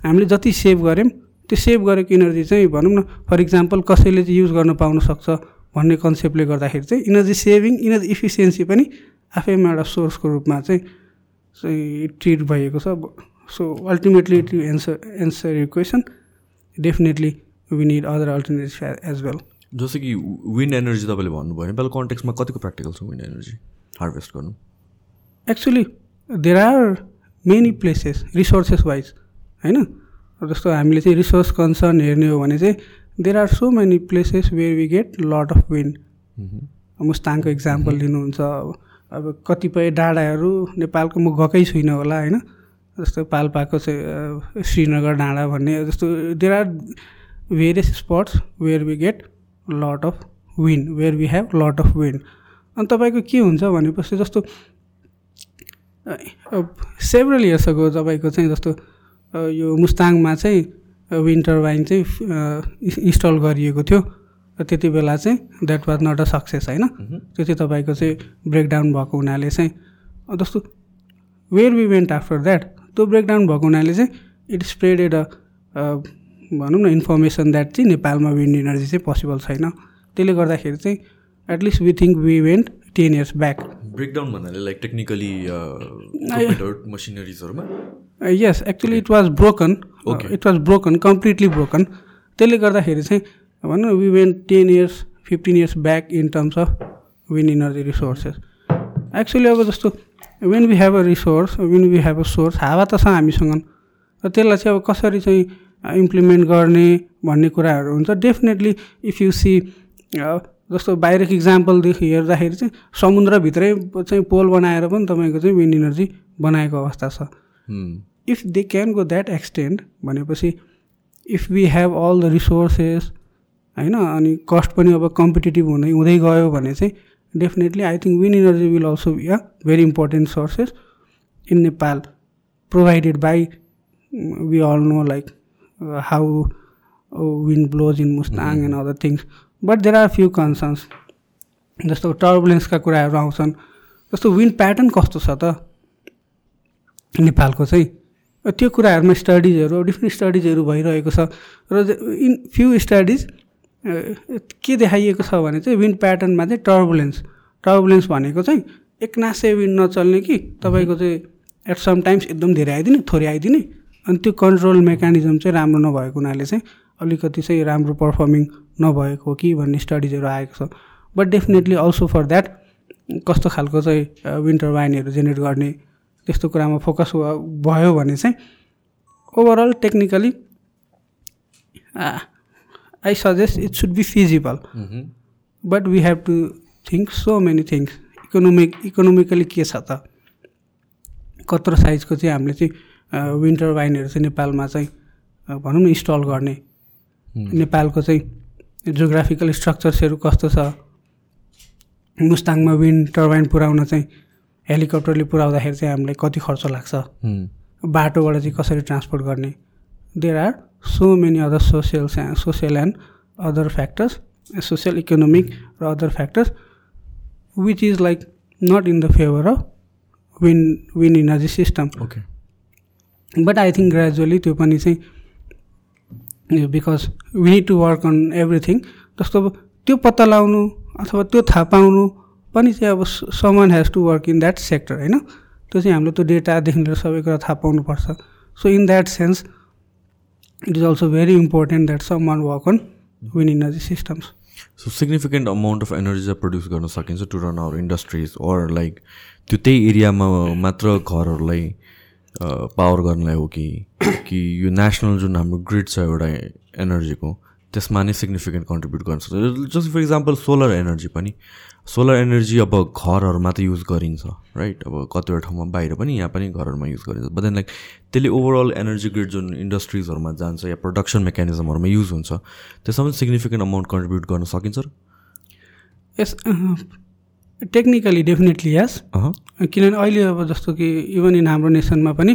हामीले जति सेभ गऱ्यौँ त्यो सेभ गरेको इनर्जी चाहिँ भनौँ न फर इक्जाम्पल कसैले चाहिँ युज गर्न पाउन सक्छ भन्ने कन्सेप्टले गर्दाखेरि चाहिँ इनर्जी सेभिङ इनर्जी इफिसियन्सी पनि आफैमा एउटा सोर्सको रूपमा चाहिँ ट्रिट भएको छ so ultimately to answer answer यो question definitely we need other alternative as well जस्तो कि विन्ड एनर्जी तपाईँले भन्नुभयो नेपाल कन्टेक्समा कतिको प्र्याक्टिकल छ विन्ड एनर्जी हार्भेस्ट गर्नु? Actually there are many places resources wise होइन? जस्तो हामीले चाहिँ रिसोर्स कन्सर्न हेर्ने हो भने चाहिँ there are so many places where we get lot of wind मुस्ताङको इक्जाम्पल लिनुहुन्छ अब अब कतिपय डाँडाहरू नेपालको म गएकै छुइनँ होला होइन? जस्तो पाल्पाको चाहिँ श्रीनगर डाँडा भन्ने जस्तो there are various spots where we get lot of wind where we have lot of wind अनि तपाईँको के हुन्छ भनेपछि जस्तो सेभरल इयर्स अगो तपाईँको चाहिँ जस्तो यो मुस्ताङमा चाहिँ विन्ड टर्बाइन चाहिँ इन्स्टल गरिएको थियो। र त्यति बेला चाहिँ that was not a success होइन? त्यो चाहिँ तपाईँको चाहिँ ब्रेकडाउन भएको हुनाले चाहिँ जस्तो where we went after that त्यो ब्रेकडाउन भएको हुनाले चाहिँ इट स्प्रेडेड अ भनौँ न इन्फर्मेसन द्याट चाहिँ नेपालमा विन्ड इनर्जी चाहिँ पोसिबल छैन। त्यसले गर्दाखेरि चाहिँ at least we think we went ten years back breakdown भन्नाले like technically मसिनरिजहरूमा yes actually it was broken it was broken completely broken त्यसले गर्दाखेरि चाहिँ भनौँ न we when ten years fifteen years back in terms of wind energy resources actually अब जस्तो when we have a resource when we have a source हावा त छ हामीसँग। र त्यसलाई चाहिँ अब कसरी चाहिँ इम्प्लिमेन्ट गर्ने भन्ने कुराहरू हुन्छ। डेफिनेटली इफ यु सी जस्तो बाहिरको इक्जाम्पलदेखि हेर्दाखेरि चाहिँ समुद्रभित्रै चाहिँ पोल बनाएर पनि तपाईँको चाहिँ विन्ड इनर्जी बनाएको अवस्था छ। If they can go that extend भनेपछि if we have all the resources होइन अनि कस्ट पनि अब कम्पिटेटिभ हुँदै हुँदै गयो भने चाहिँ definitely I think wind energy will also be a very important sources in Nepal provided by we all know like how wind blows in Mustang and other things but there are few concerns जस्तो टर्बुलेन्सका कुराहरू आउँछन् जस्तो विन्ड प्याटर्न कस्तो छ त नेपालको चाहिँ त्यो कुराहरूमा स्टडिजहरू डिफ्रेन्ट स्टडिजहरू भइरहेको छ र इन फ्यु स्टडिज के देखाइएको छ भने चाहिँ विन्ड प्याटर्नमा चाहिँ टर्बुलेन्स टर्बुलेन्स भनेको चाहिँ एकनासे विन्ड नचल्ने कि तपाईँको चाहिँ एट सम टाइम्स एकदम धेरै आइदिने थोरै आइदिने अनि त्यो कन्ट्रोल मेकानिजम चाहिँ राम्रो नभएको हुनाले चाहिँ अलिकति चाहिँ राम्रो पर्फर्मिङ नभएको कि भन्ने स्टडिजहरू आएको छ। But definitely also for that कस्तो खालको चाहिँ विन्टर वाइनहरू जेनेरेट गर्ने त्यस्तो कुरामा फोकस भयो भने चाहिँ overall technically I suggest it should be feasible but we have to think so many things economic economically के छ त? कत्रो साइजको चाहिँ हामीले चाहिँ विन्टर वाइनहरू चाहिँ नेपालमा चाहिँ भनौँ न इन्स्टल गर्ने। नेपालको चाहिँ जोग्राफिकल स्ट्रक्चर्सहरू कस्तो छ? मुस्ताङमा विन्ड टर्बाइन पुऱ्याउन चाहिँ हेलिकप्टरले पुऱ्याउँदाखेरि चाहिँ हामीलाई कति खर्च लाग्छ? बाटोबाट चाहिँ कसरी ट्रान्सपोर्ट गर्ने? There are so many other social social and other factors social economic र other factors which is like not in the favour of wind wind energy system okay but I think gradually त्यो पनि चाहिँ because we need to work on everything जस्तो अब त्यो पत्ता लगाउनु अथवा त्यो थाहा पाउनु पनि चाहिँ अब someone has to work in that sector होइन? त्यो चाहिँ हामीले त्यो डेटादेखि लिएर सबै कुरा थाहा पाउनुपर्छ। So in that sense it is also very important that someone work on wind energy systems so significant amount of energy चाहिँ प्रड्युस गर्न सकिन्छ to run our industries or like त्यो त्यही एरियामा मात्र घरहरूलाई पावर गर्नलाई हो कि कि यो नेसनल जुन हाम्रो ग्रिड छ एउटा एनर्जीको त्यसमा नै सिग्निफिकेन्ट कन्ट्रिब्युट गर्न सक्छ। Just for example solar energy पनि सोलर एनर्जी अब घरहरूमा त युज गरिन्छ राइट अब कतिवटा ठाउँमा बाहिर पनि यहाँ पनि घरहरूमा युज गरिन्छ। बट देन लाइक त्यसले ओभरअल एनर्जी ग्रिड जुन इन्डस्ट्रिजहरूमा जान्छ या प्रडक्सन मेकानिजमहरूमा युज हुन्छ त्यसमा पनि सिग्निफिकेन्ट अमाउन्ट कन्ट्रिब्युट गर्न सकिन्छ र? यस टेक्निकली डेफिनेटली यस किनभने अहिले अब जस्तो कि इभन इन हाम्रो नेसनमा पनि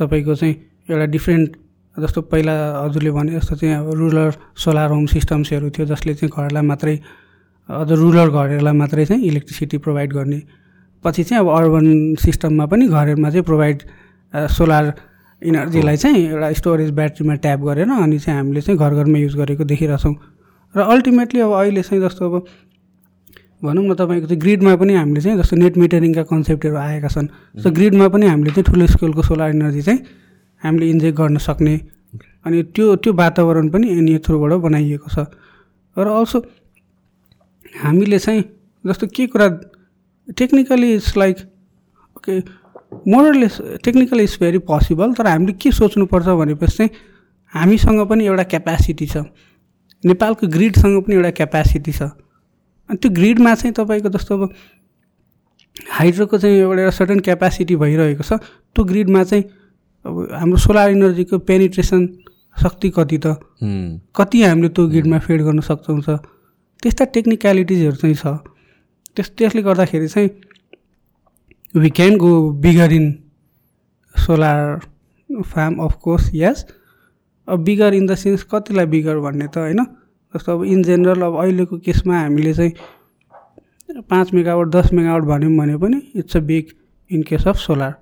तपाईँको चाहिँ एउटा डिफ्रेन्ट जस्तो पहिला हजुरले भने जस्तो चाहिँ अब रुरल सोलर होम सिस्टम्सहरू थियो जसले चाहिँ घरलाई मात्रै अझ रुरल घरहरूलाई मात्रै चाहिँ इलेक्ट्रिसिटी प्रोभाइड गर्ने। पछि चाहिँ अब अर्बन सिस्टममा पनि घरहरूमा चाहिँ प्रोभाइड सोलर इनर्जीलाई चाहिँ एउटा स्टोरेज ब्याट्रीमा ट्याप गरेर अनि चाहिँ हामीले चाहिँ घर घरमा युज गरेको देखिरहेछौँ। र अल्टिमेटली अब अहिले चाहिँ जस्तो अब भनौँ न तपाईँको चाहिँ ग्रिडमा पनि हामीले चाहिँ जस्तो नेट मिटरिङका कन्सेप्टहरू आएका छन्। सो ग्रिडमा पनि हामीले चाहिँ ठुलो स्केलको सोलर इनर्जी चाहिँ हामीले इन्जेक्ट गर्न सक्ने। अनि त्यो त्यो वातावरण पनि एनए थ्रुबाट बनाइएको छ। र अल्सो हामीले चाहिँ जस्तो के कुरा technically it's like okay more or less technically it's very possible तर हामीले के सोच्नुपर्छ भनेपछि चाहिँ हामीसँग पनि एउटा क्यापेसिटी छ। नेपालको ग्रिडसँग पनि एउटा क्यापेसिटी छ। अनि त्यो ग्रिडमा चाहिँ तपाईँको जस्तो अब हाइड्रोको चाहिँ एउटा सर्टन क्यापेसिटी भइरहेको छ त्यो ग्रिडमा चाहिँ अब हाम्रो सोलर इनर्जीको पेनिट्रेसन शक्ति कति त? कति हामीले त्यो ग्रिडमा फेड गर्न सक्छौँ छ त्यस्ता टेक्निकलिटिजहरू चाहिँ छ। त्यस त्यसले गर्दाखेरि चाहिँ we can go bigger in solar farm of course yes अब बिगर इन द सेन्स कतिलाई बिगर भन्ने त होइन? जस्तो अब इन जेनरल अब अहिलेको केसमा हामीले चाहिँ पाँच मेगावाट दस मेगावाट भन्यौँ भने पनि it's a big in case of solar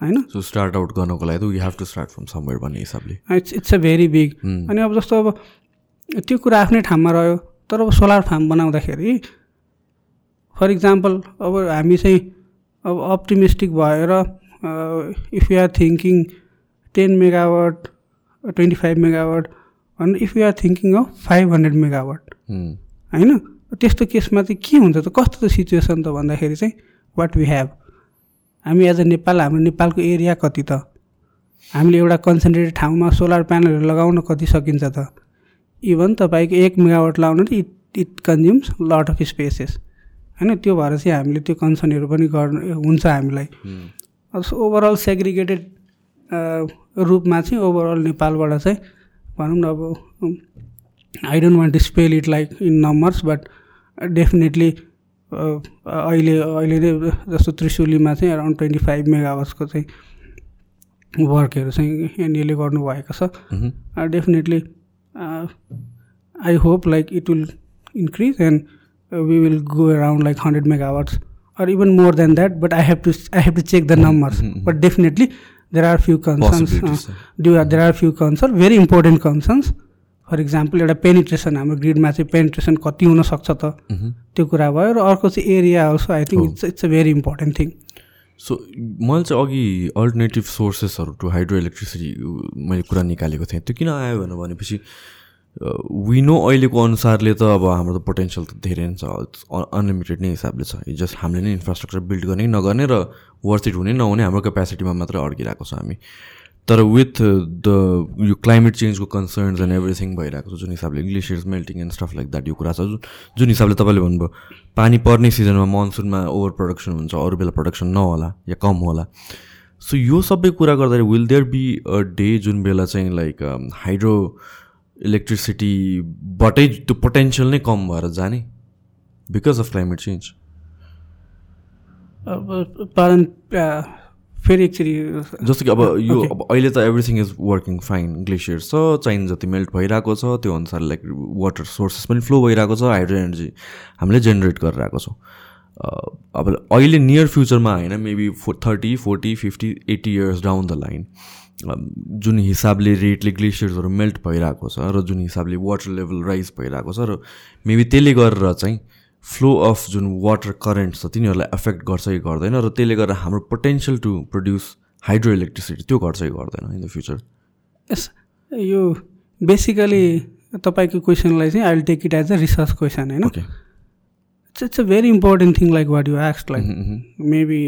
होइन? सो स्टार्ट आउट गर्नको लागि you have to start from somewhere भन्ने हिसाबले। It's it's a very big अनि अब जस्तो अब त्यो कुरा आफ्नै ठाउँमा रह्यो तर अब सोलर फार्म बनाउँदाखेरि फर इक्जाम्पल अब हामी चाहिँ अब अप्टिमिस्टिक भएर if you are thinking ten megawatt twenty five megawatt अनि if you are thinking of five hundred megawatt होइन? त्यस्तो केसमा चाहिँ के हुन्छ त? कस्तो त सिचुएसन त भन्दाखेरि चाहिँ वाट वी हेभ हामी एज अ नेपाल हाम्रो नेपालको एरिया कति त? हामीले एउटा कन्सन्ट्रेटेड ठाउँमा सोलर प्यानलहरू लगाउन कति सकिन्छ त? इभन तपाईँको एक मेगावाट लाउनु it it consumes lot of spaces होइन? त्यो भएर चाहिँ हामीले त्यो कन्सर्नहरू पनि गर्नु हुन्छ हामीलाई। ओभरअल सेग्रिगेटेड रूपमा चाहिँ ओभरअल नेपालबाट चाहिँ भनौँ न अब I don't want to spell it like in numbers but definitely अहिले अहिले नै जस्तो त्रिशुलीमा चाहिँ अराउन्ड ट्वेन्टी फाइभ मेगावर्सको चाहिँ वर्कहरू चाहिँ एनएले गर्नुभएको छ। Definitely I hope like it will increase and we will go around like hundred megawatts or even more than that but i have to i have to check the numbers. Mm-hmm. but definitely there are few concerns uh, do, uh, there are few concerns very important concerns. For example एउटा पेनिट्रेसन हाम्रो ग्रिडमा चाहिँ पेनिट्रेसन कति हुनसक्छ त? त्यो कुरा भयो र अर्को चाहिँ area also I think it's it's a very important thing so मैले चाहिँ अघि अल्टरनेटिभ सोर्सेसहरू टु हाइड्रो इलेक्ट्रिसिटी मैले कुरा निकालेको थिएँ। त्यो किन आयो भनेपछि विनो अहिलेको अनुसारले त अब हाम्रो त पोटेन्सियल त धेरै नै छ। अनलिमिटेड नै हिसाबले छ। जस्ट हामीले नै इन्फ्रास्ट्रक्चर बिल्ड गर्ने नगर्ने र वर्थ इट हुने नहुने हाम्रो क्यापेसिटीमा मात्रै अड्किरहेको छ हामी। तर विथ द यो क्लाइमेट चेन्जको कन्सर्न्स एन्ड एभ्रिथिङ भइरहेको छ जुन हिसाबले glaciers melting and stuff like that यो कुरा छ जुन हिसाबले तपाईँले भन्नुभयो पानी पर्ने सिजनमा मनसुनमा ओभर प्रडक्सन हुन्छ अरू बेला प्रडक्सन नहोला या कम होला। सो यो सबै कुरा गर्दाखेरि will there be a day जुन बेला चाहिँ लाइक हाइड्रो इलेक्ट्रिसिटीबाटै त्यो पोटेन्सियल नै कम भएर जाने बिकज अफ क्लाइमेट चेन्ज पालन फेरि एकचोटि जस्तो कि अब यो अब अहिले त everything is working fine glacier छ चाइना जति मेल्ट भइरहेको छ त्यो अनुसार लाइक वाटर सोर्सेस पनि फ्लो भइरहेको छ हाइड्रो एनर्जी हामीले जेनेरेट गरिरहेको छौँ। अब अहिले नियर फ्युचरमा होइन maybe for thirty forty fifty eighty years down the line जुन हिसाबले रेटले ग्लेसियर्सहरू मेल्ट भइरहेको छ र जुन हिसाबले वाटर लेभल राइज भइरहेको छ र मेबी त्यसले गरेर चाहिँ फ्लो अफ जुन वाटर करेन्ट छ तिनीहरूलाई एफेक्ट गर्छ कि गर्दैन र त्यसले गर्दा हाम्रो potential to produce hydro electricity त्यो गर्छ कि गर्दैन इन द फ्युचर यस यो बेसिकली तपाईँको क्वेसनलाई चाहिँ I will take it as a research question होइन it's it's a very important thing like what you x like maybe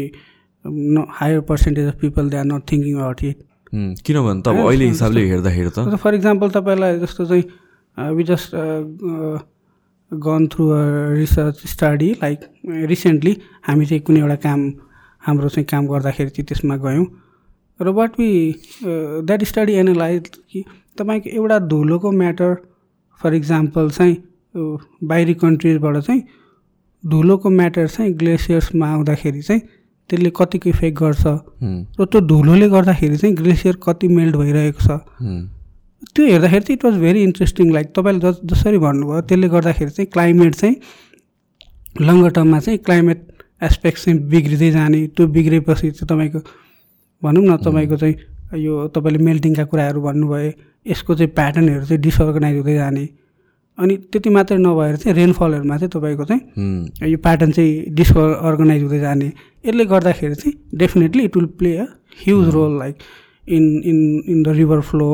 higher percentage of people they are not thinking about it किनभने त अब अहिले हिसाबले हेर्दाखेरि त फर इक्जाम्पल तपाईँलाई जस्तो चाहिँ we just gone through a research study like recently हामी चाहिँ कुनै एउटा काम हाम्रो चाहिँ काम गर्दाखेरि चाहिँ त्यसमा गयौँ। र what we that study analyse कि तपाईँको एउटा धुलोको म्याटर फर इक्जाम्पल चाहिँ बाहिरी कन्ट्रिजबाट चाहिँ धुलोको म्याटर चाहिँ ग्लेसियर्समा आउँदाखेरि चाहिँ त्यसले कतिको इफेक्ट गर्छ? र त्यो धुलोले गर्दाखेरि चाहिँ ग्लेसियर कति मेल्ट भइरहेको छ? त्यो हेर्दाखेरि चाहिँ it was very interesting like तपाईँले जस जसरी भन्नुभयो त्यसले गर्दाखेरि चाहिँ क्लाइमेट चाहिँ लङ्गर टर्ममा चाहिँ क्लाइमेट एस्पेक्ट चाहिँ बिग्रिँदै जाने त्यो बिग्रेपछि चाहिँ तपाईँको भनौँ न तपाईँको चाहिँ यो तपाईँले मेल्टिङका कुराहरू भन्नुभयो यसको चाहिँ प्याटर्नहरू चाहिँ डिसअर्गनाइज हुँदै जाने। अनि त्यति मात्रै नभएर चाहिँ रेनफलहरूमा चाहिँ तपाईँको चाहिँ यो प्याटर्न चाहिँ डिस अर्गनाइज हुँदै जाने। यसले गर्दाखेरि चाहिँ definitely it will play a huge role like in in in the river flow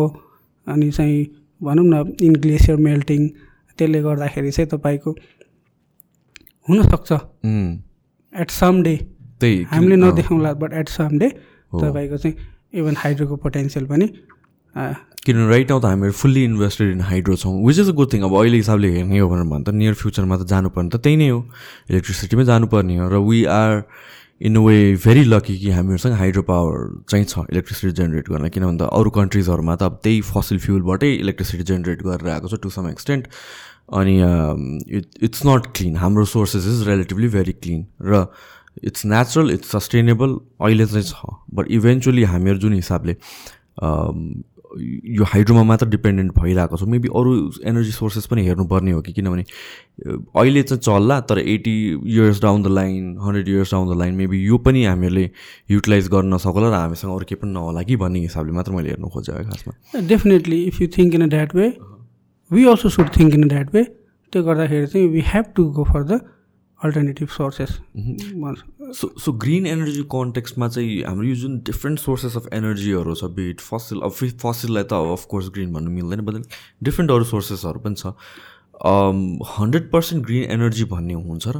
अनि चाहिँ भनौँ न इन ग्लेसियर मेल्टिङ त्यसले गर्दाखेरि चाहिँ तपाईँको हुनसक्छ। एट सम डे हामीले नदेखाउँला बट एट सम डे तपाईँको चाहिँ इभन हाइड्रोको पोटेन्सियल पनि किनभने राइट नाउ त हामीहरू फुल्ली इन्भेस्टेड इन हाइड्रो छौँ which is a good thing अब अहिले हिसाबले हेर्ने हो भनेर भने त नियर फ्युचरमा त जानुपर्ने त त्यही नै हो। इलेक्ट्रिसिटीमै जानुपर्ने हो र we are in a way very lucky कि हामीहरूसँग हाइड्रो पावर चाहिँ छ इलेक्ट्रिसिटी जेनेरेट गर्न। किनभने त अरू कन्ट्रिजहरूमा त अब त्यही फसिल फ्युलबाटै इलेक्ट्रिसिटी जेनेरेट गरेर आएको छ टु सम एक्सटेन्ट अनि इट इट्स नट क्लिन हाम्रो sources is relatively very clean र इट्स नेचुरल इट्स सस्टेनेबल अहिले चाहिँ छ। बट इभेन्चुली हामीहरू जुन हिसाबले यो हाइड्रोमा मात्र डिपेन्डेन्ट भइरहेको छ। मेबी अरू एनर्जी सोर्सेस पनि हेर्नुपर्ने हो कि किनभने अहिले चाहिँ चल्ला तर eighty years down the line hundred years down the line maybe यो पनि हामीहरूले युटिलाइज गर्न नसकला र हामीसँग अरू केही पनि नहोला कि भन्ने हिसाबले मात्र मैले हेर्नु खोजेँ खासमा। Definitely if you think in a that way we also should think in a that way त्यो गर्दाखेरि चाहिँ we have to go for the alternative sources so so green energy कन्टेक्समा चाहिँ हाम्रो यो जुन डिफ्रेन्ट सोर्सेस अफ एनर्जीहरू छ बिट फसिल अब फसिललाई त अफकोर्स ग्रिन भन्नु मिल्दैन बट डिफ्रेन्ट अरू सोर्सेसहरू पनि छ। हन्ड्रेड पर्सेन्ट ग्रिन एनर्जी भन्ने हुन्छ र?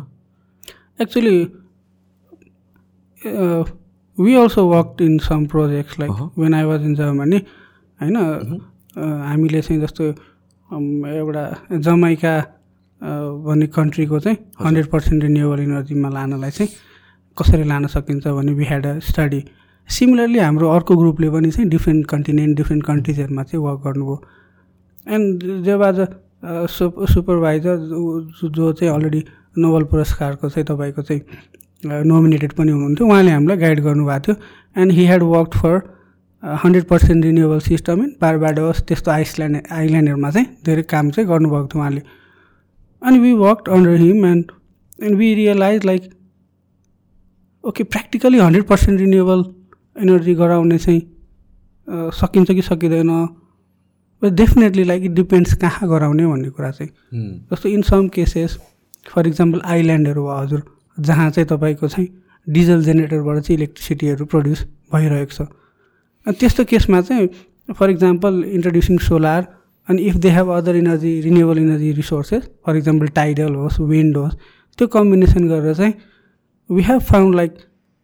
Actually we also work in some projects like when I was in Germany होइन? हामीले चाहिँ जस्तो एउटा जमाइका भन्ने कन्ट्रीको चाहिँ हन्ड्रेड पर्सेन्ट रिन्युएबल इनर्जीमा लानलाई चाहिँ कसरी लान सकिन्छ भने we had a study similarly हाम्रो अर्को ग्रुपले पनि चाहिँ डिफ्रेन्ट कन्टिनेन्ट डिफ्रेन्ट कन्ट्रिजहरूमा चाहिँ वर्क गर्नुभयो। एन्ड जब आज सुप सुपरभाइजर जो चाहिँ अलरेडी नोबल पुरस्कारको चाहिँ तपाईँको चाहिँ नोमिनेटेड पनि हुनुहुन्थ्यो उहाँले हामीलाई गाइड गर्नुभएको थियो। And he had work for hundred percent renewable system in Barbados त्यस्तो आइसल्यान्ड आइल्यान्डहरूमा चाहिँ धेरै काम चाहिँ गर्नुभएको थियो उहाँले। अनि we work under him and and we realize like okay practically hundred percent renewable energy गराउने चाहिँ सकिन्छ कि सकिँदैन डेफिनेटली लाइक इट डिपेन्ड्स कहाँ गराउने भन्ने कुरा चाहिँ जस्तो in some cases for example आइल्यान्डहरू भयो हजुर जहाँ चाहिँ तपाईँको चाहिँ डिजल जेनेरेटरबाट चाहिँ इलेक्ट्रिसिटीहरू प्रड्युस भइरहेको छ त्यस्तो केसमा चाहिँ फर इक्जाम्पल इन्ट्रोड्युसिङ सोलार अनि if they have other energy renewable energy resources for example tidal होस् विन्ड होस् त्यो कम्बिनेसन गरेर चाहिँ we have found like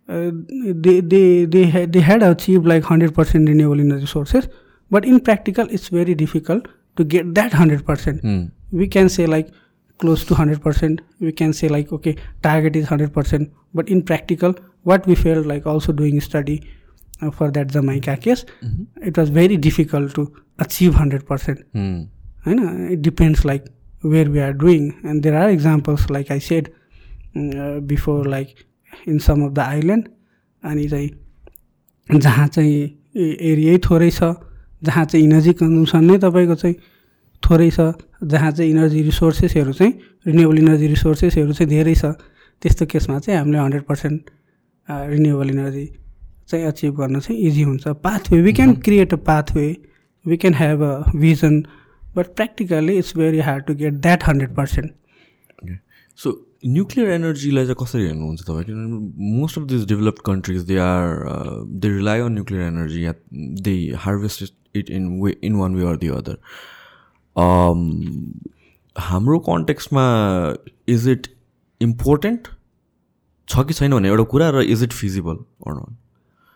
they they they they had achieve like hundred percent renewable energy sources but in practical it's very difficult to get that 100% mm. we can say like close to 100% we can say like okay target is 100% but in practical what we felt like also doing study uh, for that jamaica case mm-hmm. it was very difficult to achieve 100% mm. and it depends like where we are doing and there are examples like i said uh, before like in some of the island अनि चाहिँ जहाँ चाहिँ एरियै थोरै छ जहाँ चाहिँ इनर्जी कन्जम्सन नै तपाईँको चाहिँ थोरै छ जहाँ चाहिँ इनर्जी रिसोर्सेसहरू चाहिँ रिन्युएबल इनर्जी रिसोर्सेसहरू चाहिँ धेरै छ त्यस्तो केसमा चाहिँ हामीले हन्ड्रेड पर्सेन्ट रिन्युएबल इनर्जी चाहिँ अचिभ गर्न चाहिँ इजी हुन्छ. Pathway we can create a pathway we can have a vision but practically it's very hard to get that hundred percent so nuclear एनर्जीलाई चाहिँ कसरी हेर्नुहुन्छ तपाईँ? किनभने most of this developed countries they are they rely on nuclear energy yeah they harvest it in way in one way or the other हाम्रो कन्टेक्स्टमा इज इट इम्पोर्टेन्ट छ कि छैन भन्ने एउटा कुरा र is it feasible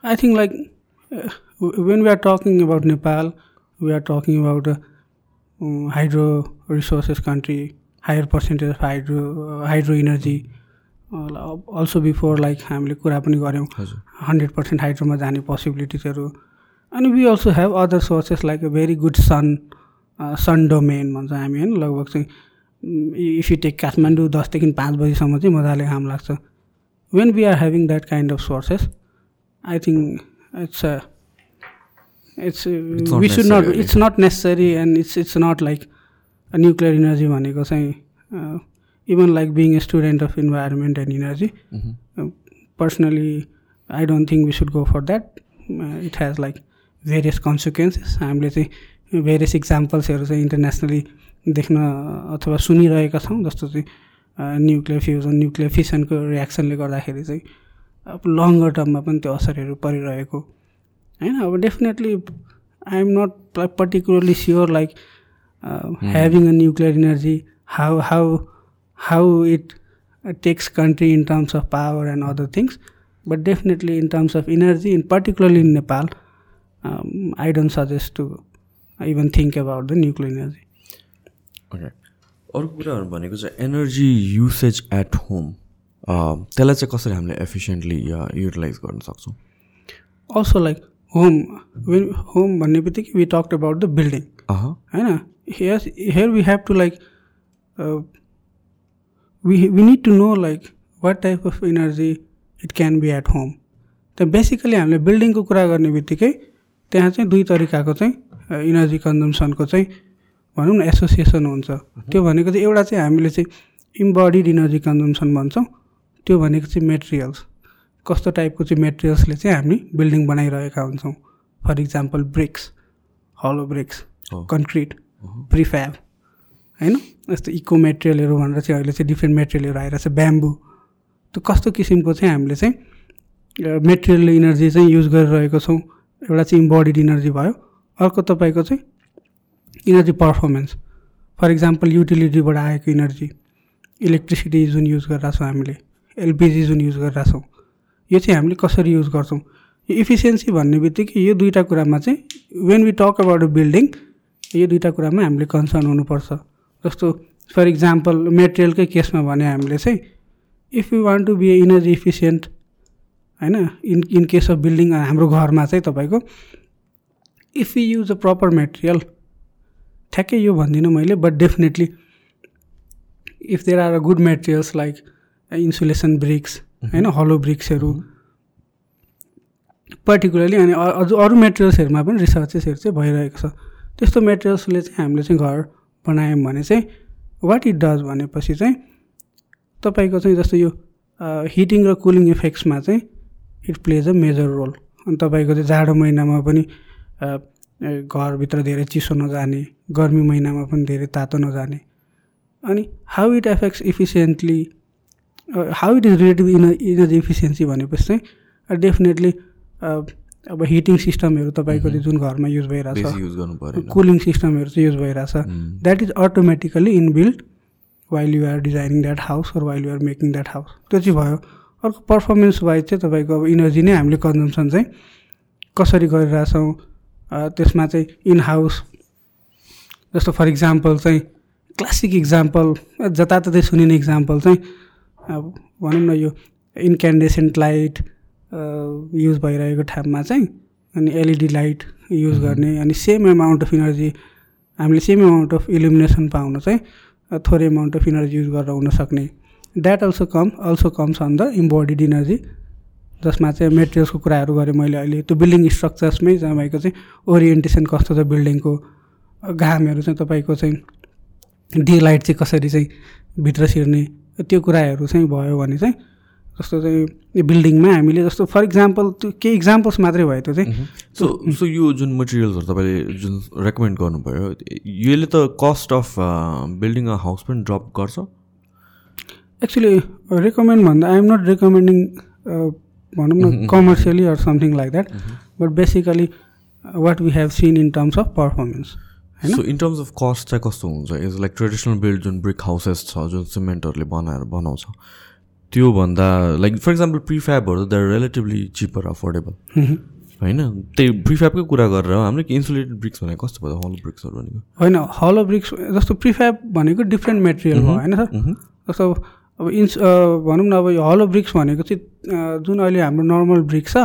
I think like when we are talking about Nepal we are talking about hydro resources country higher percentage of hydro hydro energy also before like हामीले कुरा पनि गऱ्यौँ हन्ड्रेड पर्सेन्ट हाइड्रोमा जाने पोसिबिलिटिजहरू अनि we also have other sources like a very good sun sun domain भन्छ हामी होइन? लगभग चाहिँ इफ यु टेक काठमाडौँ दसदेखि पाँच बजीसम्म चाहिँ मजाले घाम लाग्छ। When we are having that kind of sources I think it's it's we should not it's not necessary and it's it's not like nuclear energy भनेको चाहिँ even like being a student of environment and energy personally I don't think we should go for that it has like various consequences हामीले चाहिँ भेरियस इक्जाम्पल्सहरू चाहिँ इन्टरनेसनली देख्न अथवा सुनिरहेका छौँ जस्तो चाहिँ न्युक्लियर फ्युजन न्युक्लियर फिसनको रियाक्सनले गर्दाखेरि चाहिँ अब लङ्गर टर्ममा पनि त्यो असरहरू परिरहेको। होइन अब definitely I am not particularly sure like having a nuclear energy how how how it takes country in terms of power and other things but definitely in terms of energy in particularly in Nepal I don't suggest to even think about the nuclear energy okay अर्को कुराहरू भनेको चाहिँ एनर्जी युसेज एट होम त्यसलाई चाहिँ कसरी हामीले एफिसियन्टली युटिलाइज गर्न सक्छौँ? Also like home when home भन्ने बित्तिकै we talk about the building होइन? Here here we have to like we we need to know like what type of energy it can be at home त बेसिकली हामीले बिल्डिङको कुरा गर्ने बित्तिकै त्यहाँ चाहिँ दुई तरिकाको चाहिँ इनर्जी कन्जम्सनको चाहिँ भनौँ न एसोसिएसन हुन्छ। त्यो भनेको चाहिँ एउटा चाहिँ हामीले चाहिँ इम्बडिड इनर्जी कन्जम्सन भन्छौँ। त्यो भनेको चाहिँ मेटेरियल्स कस्तो टाइपको चाहिँ मेटेरियल्सले चाहिँ हामी बिल्डिङ बनाइरहेका हुन्छौँ? For example bricks hollow bricks concrete prefab होइन? यस्तो इको मेटेरियलहरू भनेर चाहिँ अहिले चाहिँ डिफ्रेन्ट मेटेरियलहरू आइरहेको छ ब्याम्बु त्यो कस्तो किसिमको चाहिँ हामीले चाहिँ मेटेरियल इनर्जी चाहिँ युज गरिरहेको छौँ? एउटा चाहिँ इम्बडिड इनर्जी भयो। अर्को तपाईँको चाहिँ इनर्जी पर्फर्मेन्स फर इक्जाम्पल युटिलिटीबाट आएको इनर्जी इलेक्ट्रिसिटी जुन युज गरिरहेको छौँ हामीले। एलपिजी जुन युज गरिरहेछौँ यो चाहिँ हामीले कसरी युज गर्छौँ? यो इफिसियन्सी भन्ने बित्तिकै यो दुइटा कुरामा चाहिँ when we talk about a building यो दुइटा कुरामा हामीले कन्सर्न हुनुपर्छ। जस्तो फर इक्जाम्पल मेटेरियलकै केसमा भने हामीले चाहिँ if you want to be energy efficient होइन in in case of building हाम्रो घरमा चाहिँ तपाईँको if you use a proper material ठ्याक्कै यो भन्दिनँ मैले but definitely if there are a good materials like insulation bricks होइन हलो ब्रिक्सहरू पर्टिकुलरली अनि अझ अरू मेटेरियल्सहरूमा पनि रिसर्चेसहरू चाहिँ भइरहेको छ। त्यस्तो मेटेरियल्सले चाहिँ हामीले चाहिँ घर बनायौँ भने चाहिँ वाट इट डज भनेपछि चाहिँ तपाईँको चाहिँ जस्तो यो हिटिङ र कुलिङ इफेक्ट्समा चाहिँ it plays a major role अनि तपाईँको चाहिँ जाडो महिनामा पनि घरभित्र धेरै चिसो नजाने गर्मी महिनामा पनि धेरै तातो नजाने। अनि how it affects efficiently how it is relative in energy efficiency भनेपछि चाहिँ डेफिनेटली अब हिटिङ सिस्टमहरू तपाईँको जुन घरमा युज भइरहेछ कुलिङ सिस्टमहरू चाहिँ युज भइरहेछ। That is automatically inbuilt while you are designing that house or while you are making that house त्यो चाहिँ भयो। अर्को पर्फर्मेन्स वाइज चाहिँ तपाईँको अब इनर्जी नै हामीले कन्जम्सन चाहिँ कसरी गरिरहेछौँ त्यसमा चाहिँ इन हाउस जस्तो फर इक्जाम्पल चाहिँ क्लासिक इक्जाम्पल जताततै सुनिने इक्जाम्पल चाहिँ अब भनौँ न यो इन्क्यान्डेसेन्ट लाइट युज भइरहेको ठाउँमा चाहिँ अनि एलइडी लाइट युज गर्ने अनि सेम एमाउन्ट अफ इनर्जी हामीले सेम एमाउन्ट अफ इल्युमिनेसन पाउन चाहिँ थोरै एमाउन्ट अफ इनर्जी युज गरेर हुनसक्ने that also come also comes on the embodied energy जसमा चाहिँ मेटेरियल्सको कुराहरू गरेँ मैले अहिले। त्यो बिल्डिङ स्ट्रक्चर्समै तपाईँको चाहिँ ओरिएन्टेसन कस्तो छ बिल्डिङको घामहरू चाहिँ तपाईँको चाहिँ डे लाइट चाहिँ कसरी चाहिँ भित्र छिर्ने त्यो कुराहरू चाहिँ भयो भने चाहिँ जस्तो चाहिँ बिल्डिङमा हामीले जस्तो फर इक्जाम्पल त्यो केही इक्जाम्पल्स मात्रै भयो त्यो चाहिँ सो सो यो जुन मटेरियल्सहरू तपाईँले जुन रेकमेन्ड गर्नुभयो यसले त cost of building a house पनि ड्रप गर्छ? एक्चुली रेकमेन्ड भन्दा आइएम नट रेकमेन्डिङ भनौँ न commercially or something like that but basically what we have seen in terms of performance so in terms of cost चाहिँ कस्तो हुन्छ? इज लाइक ट्रेडिसनल बिल्ड जुन ब्रिक हाउसेस छ जुन सिमेन्टहरूले बनाएर बनाउँछ त्योभन्दा like for example प्रिफ्याबहरू they are relatively cheaper affordable होइन? त्यही प्रिफ्याबकै कुरा गरेर हामीले इन्सुलेटेड ब्रिक्स भनेको कस्तो भयो? हलो ब्रिक्सहरू भनेको। होइन हलो ब्रिक्स जस्तो प्रिफ्याब भनेको डिफ्रेन्ट मेटेरियल हो होइन सर? जस्तो अब इन्स भनौँ न अब यो हलो ब्रिक्स भनेको चाहिँ जुन अहिले हाम्रो नर्मल ब्रिक छ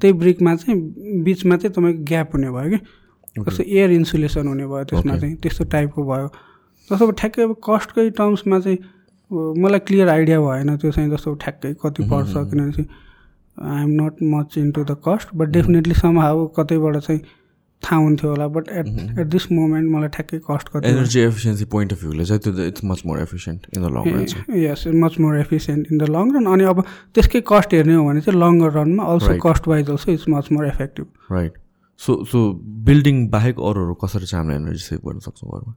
त्यही ब्रिकमा चाहिँ बिचमा चाहिँ तपाईँको ग्याप हुने भयो कि? जस्तो एयर इन्सुलेसन हुने भयो त्यसमा चाहिँ त्यस्तो टाइपको भयो? जस्तो अब ठ्याक्कै अब कस्टकै टर्म्समा चाहिँ मलाई क्लियर आइडिया भएन त्यो चाहिँ जस्तो ठ्याक्कै कति पर्छ किनभने am not much into the cost but definitely somehow कतैबाट चाहिँ थाहा हुन्थ्यो होला but at at this moment मलाई ठ्याक्कै कस्ट कति एनर्जी एफिसियन्सी पोइन्ट अफ भ्यूले चाहिँ त्यो it's much more efficient in the long run yes much more efficient in the long run अनि अब त्यसकै कस्ट हेर्ने हो भने चाहिँ लङ्गर रनमा also cost wise also it's much more effective right so so building बाहेक अरूहरू कसरी चाहिँ हामीले एनर्जी सेभ गर्न सक्छौँ घरमा?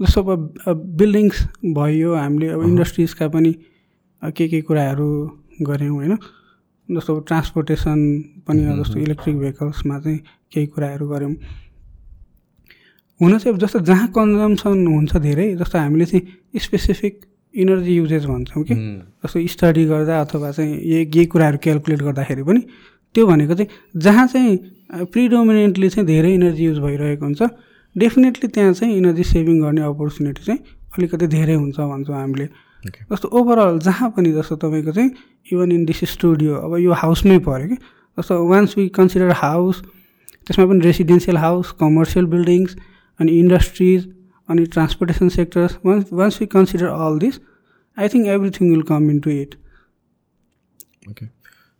जस्तो अब बिल्डिङ्स भयो हामीले अब इन्डस्ट्रिजका पनि के के कुराहरू गऱ्यौँ होइन? जस्तो ट्रान्सपोर्टेसन पनि जस्तो इलेक्ट्रिक भेहिकल्समा चाहिँ केही कुराहरू गऱ्यौँ। हुन चाहिँ अब जस्तो जहाँ कन्जम्सन हुन्छ धेरै जस्तो हामीले चाहिँ स्पेसिफिक इनर्जी युजेज भन्छौँ कि? जस्तो स्टडी गर्दा अथवा चाहिँ यही कुराहरू क्यालकुलेट गर्दाखेरि पनि त्यो भनेको चाहिँ जहाँ चाहिँ प्रिडोमिनेन्टली चाहिँ धेरै इनर्जी युज भइरहेको हुन्छ डेफिनेटली त्यहाँ चाहिँ इनर्जी सेभिङ गर्ने अपर्च्युनिटी चाहिँ अलिकति धेरै हुन्छ भन्छौँ हामीले। जस्तो ओभरअल जहाँ पनि जस्तो तपाईँको चाहिँ इभन इन दिस स्टुडियो अब यो हाउसमै पऱ्यो कि जस्तो वान्स वी कन्सिडर हाउस त्यसमा पनि रेसिडेन्सियल हाउस कमर्सियल बिल्डिङ्स अनि इन्डस्ट्रिज अनि transportation sectors ones ones we consider all this I think everything will come in to it okay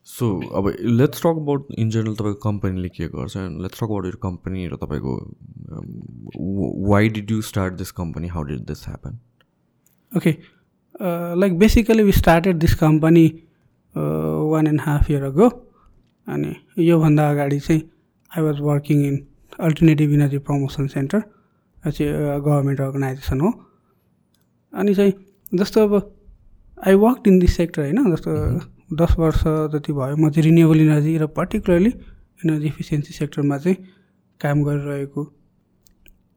so अब let's talk about in general तपाईँको कम्पनीले के गर्छ लेट्स टक अबाउट यो कम्पनी र तपाईँको why did you start this company how did this happen okay like basically we started this company one and half year ago अनि योभन्दा अगाडि चाहिँ I was working in alternative energy promotion centre चाहिँ गभर्मेन्ट अर्गनाइजेसन हो. अनि चाहिँ जस्तो अब I work in this sector होइन? जस्तो दस वर्ष जति भयो म चाहिँ रिन्युएबल इनर्जी र पर्टिकुलरली इनर्जी इफिसियन्सी सेक्टरमा चाहिँ काम गरिरहेको।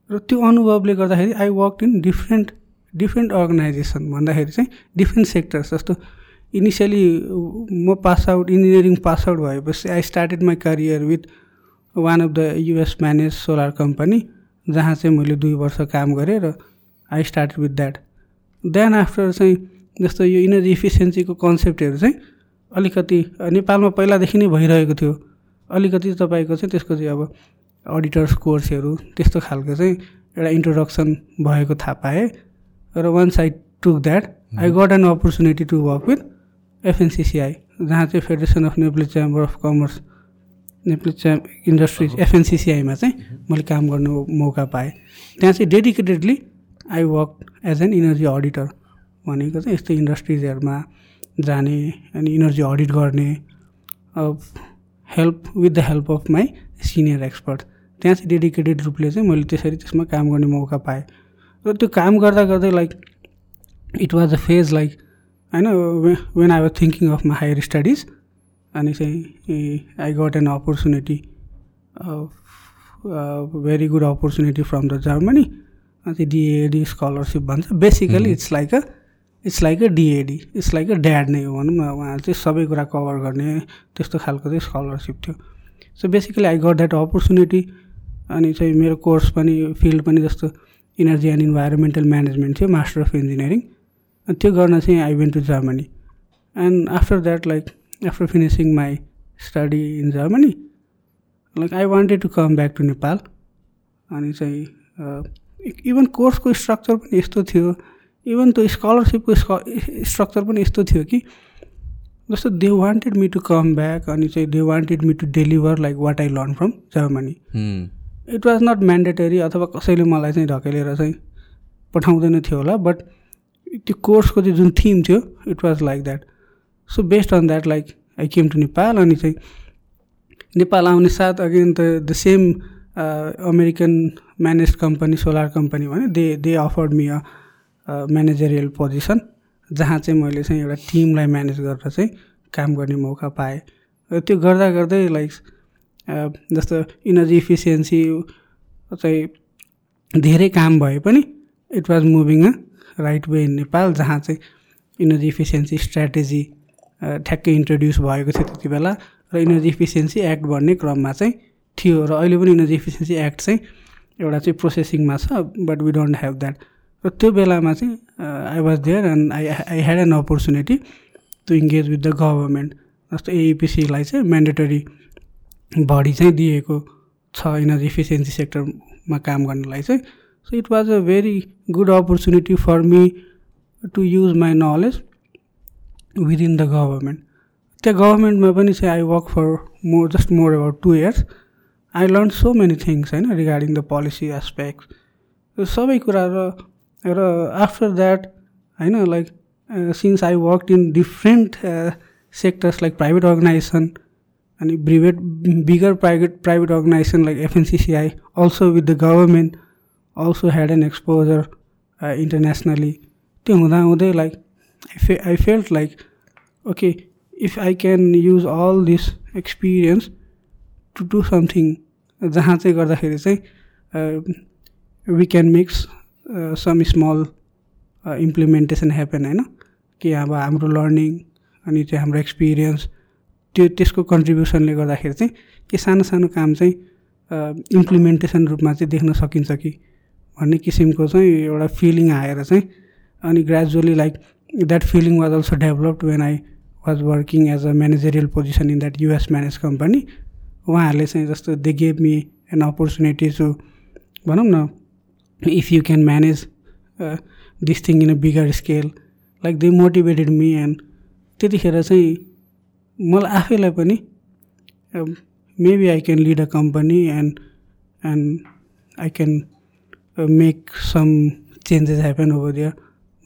र त्यो अनुभवले गर्दाखेरि I work in different different organisation भन्दाखेरि चाहिँ डिफ्रेन्ट सेक्टर्स जस्तो इनिसियली म pass out engineering pass out भएपछि I started my career with one of the US manage solar company जहाँ चाहिँ मैले दुई वर्ष काम गरेँ र I started with that then after चाहिँ जस्तो यो इनर्जी इफिसियन्सीको कन्सेप्टहरू चाहिँ अलिकति नेपालमा पहिलादेखि नै भइरहेको थियो। अलिकति तपाईँको चाहिँ त्यसको चाहिँ अब अडिटर्स कोर्सहरू त्यस्तो खालको चाहिँ एउटा इन्ट्रोडक्सन भएको थाहा पाएँ। र one side took that I got an opportunity to work with FNCCI जहाँ चाहिँ federation of Nepali chamber of commerce Nepali च्या इन्डस्ट्रिज एफएनसिसिआईमा चाहिँ मैले काम गर्नु मौका पाएँ। त्यहाँ चाहिँ dedicatedly I work as an energy auditor भनेको चाहिँ यस्तो इन्डस्ट्रिजहरूमा जाने अनि इनर्जी अडिट गर्ने help with the help of my senior expert त्यहाँ चाहिँ डेडिकेटेड रूपले चाहिँ मैले त्यसरी त्यसमा काम गर्ने मौका पाएँ। र त्यो काम गर्दा गर्दै like it was a phase like होइन when I was thinking of my higher studies अनि चाहिँ I got an opportunity very good opportunity from the Germany अनि डिएडी स्कलरसिप भन्छ। Basically it's like a it's like a DAAD it's like a DAAD नै हो भनौँ न उहाँले चाहिँ सबै कुरा कभर गर्ने त्यस्तो खालको चाहिँ स्कलरसिप थियो. So basically I got that opportunity अनि चाहिँ मेरो कोर्स पनि फिल्ड पनि जस्तो इनर्जी एन्ड इन्भाइरोमेन्टल म्यानेजमेन्ट थियो मास्टर अफ इन्जिनियरिङ त्यो गर्न चाहिँ I went to Germany and after that like after finishing my study in Germany like I wanted to come back to Nepal अनि चाहिँ इभन कोर्सको स्ट्रक्चर पनि यस्तो थियो इभन त्यो स्कलरसिपको स्ट्रक्चर पनि यस्तो थियो कि जस्तो they wanted me to come back अनि चाहिँ they wanted me to deliver like what I learn from Germany it was not mandatory अथवा कसैले मलाई चाहिँ ढकेलेर चाहिँ पठाउँदैन थियो होला बट त्यो कोर्सको चाहिँ जुन थिम थियो it was like that so based on that like I came to Nepal अनि चाहिँ नेपाल आउने साथ again the the same American manage company solar company भने they they afford me a managerial position जहाँ चाहिँ मैले चाहिँ एउटा टिमलाई म्यानेज गरेर चाहिँ काम गर्ने मौका पाएँ। र त्यो गर्दा गर्दै लाइक जस्तो इनर्जी इफिसियन्सी चाहिँ धेरै काम भए पनि it was moving a right way in Nepal जहाँ चाहिँ इनर्जी इफिसियन्सी स्ट्राटेजी ठ्याक्कै इन्ट्रोड्युस भएको थियो त्यति बेला। र इनर्जी इफिसियन्सी एक्ट भन्ने क्रममा चाहिँ थियो र अहिले पनि इनर्जी इफिसियन्सी एक्ट चाहिँ एउटा चाहिँ प्रोसेसिङमा छ but we don't have that र त्यो बेलामा चाहिँ I was there and I I had an opportunity to engage with the government जस्तो एइपिसीलाई चाहिँ म्यान्डेटरी बडी चाहिँ दिएको छ इनर्जी इफिसियन्सी सेक्टरमा काम गर्नलाई चाहिँ. So it was a very good opportunity for me to use my knowledge within the government त्यहाँ गभर्मेन्टमा पनि चाहिँ I work for more just more about two years I learn so many things होइन रिगार्डिङ द पोलिसी एस्पेक्ट सबै कुरा र र आफ्टर द्याट होइन like since I work in different sectors like private organization अनि private bigger private private organization like FNCCI also with the government also had an exposure internationally त्यो हुँदाहुँदै लाइक आई फे I felt like okay if I can use all this experience to do something जहाँ चाहिँ गर्दाखेरि चाहिँ we can mix some small implementation happen होइन कि अब हाम्रो लर्निङ अनि चाहिँ हाम्रो एक्सपिरियन्स त्यो त्यसको कन्ट्रिब्युसनले गर्दाखेरि चाहिँ के सानो सानो काम चाहिँ इम्प्लिमेन्टेसन रूपमा चाहिँ देख्न सकिन्छ कि? भन्ने किसिमको चाहिँ एउटा फिलिङ आएर चाहिँ अनि gradually like that feeling was also developed when I was working as a managerial position in that US manage company उहाँहरूले चाहिँ जस्तो they gave me an opportunity to भनौँ न you can manage uh, this thing in a bigger scale like they motivated me and त्यतिखेर चाहिँ मलाई आफैलाई पनि maybe I can lead a company and and I can make some changes happen over there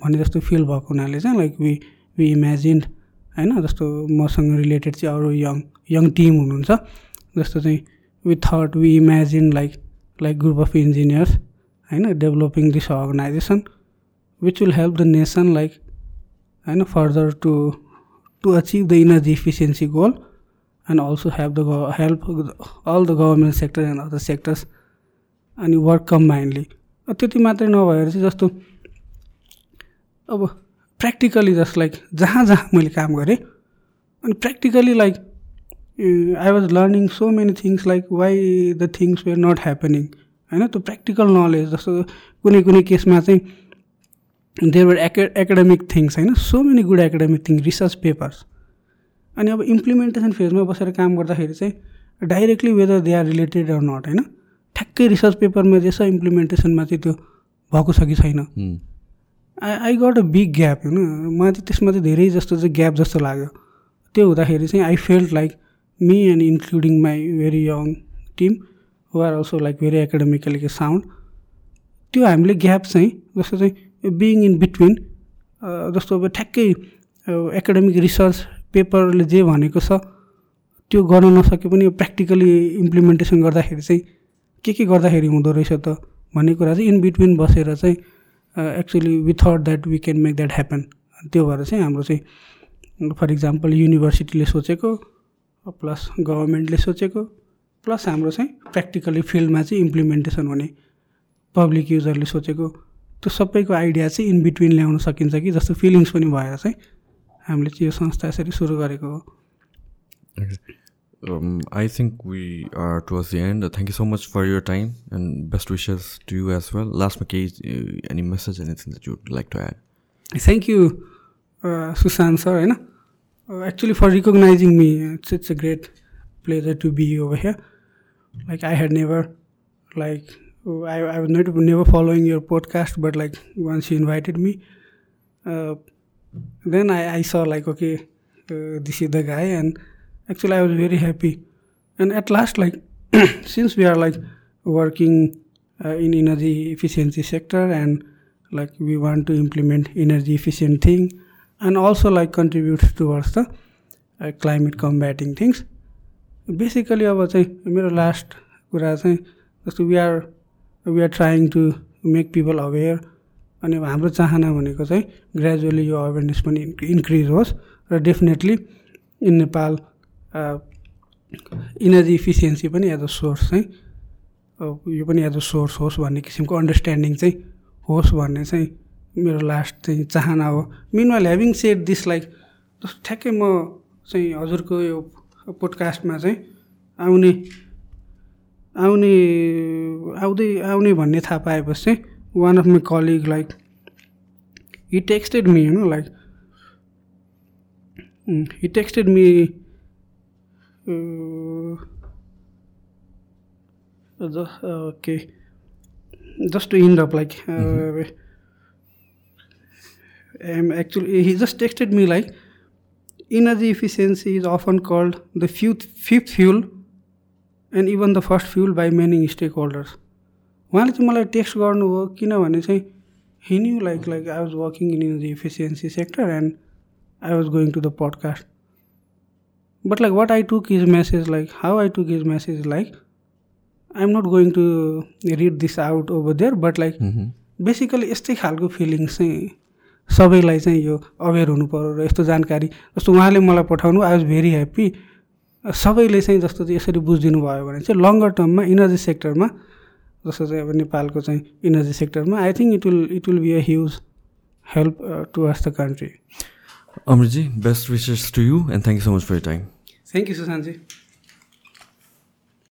भन्ने जस्तो फिल भएको हुनाले चाहिँ लाइक वी वी इमेजिन्ड होइन जस्तो मसँग रिलेटेड चाहिँ अरू यङ यङ टिम हुनुहुन्छ जस्तो चाहिँ we thought we imagine like like group of engineers होइन developing this organization which will help the nation like होइन further to to achieve the energy efficiency goal and also help the help all the government sector and other sectors अनि वर्क कम्बाइन्डली त्यति मात्रै नभएर चाहिँ जस्तो अब प्र्याक्टिकली जस्ट लाइक जहाँ जहाँ मैले काम गरेँ अनि practically like I was learning so many things like why the things were not happening होइन? त्यो प्र्याक्टिकल नलेज जस्तो कुनै कुनै केसमा चाहिँ देयर वर एका एकाडेमिक थिङ्स होइन? So many good academic things research papers अनि अब इम्प्लिमेन्टेसन फेजमा बसेर काम गर्दाखेरि चाहिँ directly whether they are related or not होइन? ठ्याक्कै रिसर्च पेपरमा जे छ इम्प्लिमेन्टेसनमा चाहिँ त्यो भएको छ कि छैन। I I got a big gap होइन? मलाई चाहिँ त्यसमा चाहिँ धेरै जस्तो चाहिँ ग्याप जस्तो लाग्यो। त्यो हुँदाखेरि चाहिँ I felt like me and including my very young team who are also like very academically sound त्यो हामीले ग्याप चाहिँ जस्तो चाहिँ बिङ इन बिट्विन जस्तो अब ठ्याक्कै एकाडेमिक रिसर्च पेपरले जे भनेको छ त्यो गर्न नसके पनि प्र्याक्टिकली इम्प्लिमेन्टेसन गर्दाखेरि चाहिँ के के गर्दाखेरि हुँदो रहेछ त भन्ने कुरा चाहिँ इन बिट्विन बसेर चाहिँ actually we thought that we can make that happen त्यो भएर चाहिँ हाम्रो चाहिँ फर इक्जाम्पल युनिभर्सिटीले सोचेको प्लस गभर्मेन्टले सोचेको प्लस हाम्रो चाहिँ प्र्याक्टिकली फिल्डमा चाहिँ इम्प्लिमेन्टेसन हुने पब्लिक युजरले सोचेको। त्यो सबैको आइडिया चाहिँ इन बिट्विन ल्याउन सकिन्छ कि जस्तो फिलिङ्स पनि भएर चाहिँ हामीले चाहिँ यो संस्था यसरी सुरु गरेको हो। I think we are to the end thank you so much for your time and best wish well लास्टमा केही any message anything you like to add thank you Sushant sir होइन actually for recognizing me it's a great pleasure to be you here Like, I had never, like, I, I was not never following your podcast, but like, once you invited me, uh, then I, I saw, like, okay, uh, this is the guy, and actually i was very happy. And at last like since we are like working uh, in energy efficiency sector and like we want to implement energy efficient thing and also like contribute towards the uh, climate combating things basically अब चाहिँ मेरो लास्ट कुरा चाहिँ जस्तो we are we are trying to make people aware अनि अब हाम्रो चाहना भनेको चाहिँ ग्रेजुअली यो अवेरनेस पनि इन्क्रिज होस् र definitely in Nepal energy efficiency पनि एज अ सोर्स चाहिँ यो पनि एज अ सोर्स होस् भन्ने किसिमको अन्डरस्ट्यान्डिङ चाहिँ होस् भन्ने चाहिँ मेरो लास्ट चाहिँ चाहना हो। Meanwhile having said this like ठ्याक्कै म चाहिँ हजुरको यो पोडकास्टमा चाहिँ आउने आउने आउँदै आउने भन्ने थाहा पाएपछि चाहिँ one of my colleague like he texted me होइन like he texted me just, okay just to end up like uh, mm-hmm. um, actually he just texted me like energy efficiency is often called the fifth, fifth fuel and even the first fuel by many stakeholders उहाँले चाहिँ मलाई टेक्स्ट गर्नुभयो किनभने चाहिँ he knew like like I was working in energy efficiency sector and I was going to the podcast but like what i took his message like how i took his message like i'm not going to read this out over there but like basically यस्तै खालको फिलिङ्स चाहिँ सबैलाई चाहिँ यो अवेर हुनु पऱ्यो र यस्तो जानकारी जस्तो उहाँले मलाई पठाउनु आई वाज भेरी ह्याप्पी सबैले चाहिँ जस्तो चाहिँ यसरी बुझिदिनु भयो भने चाहिँ लङ्गर टर्ममा इनर्जी सेक्टरमा जस्तो चाहिँ अब नेपालको चाहिँ इनर्जी सेक्टरमा I think it will it will be a huge help towards the country best wishes to you and thank you so much for your time. Thank you, Susanji.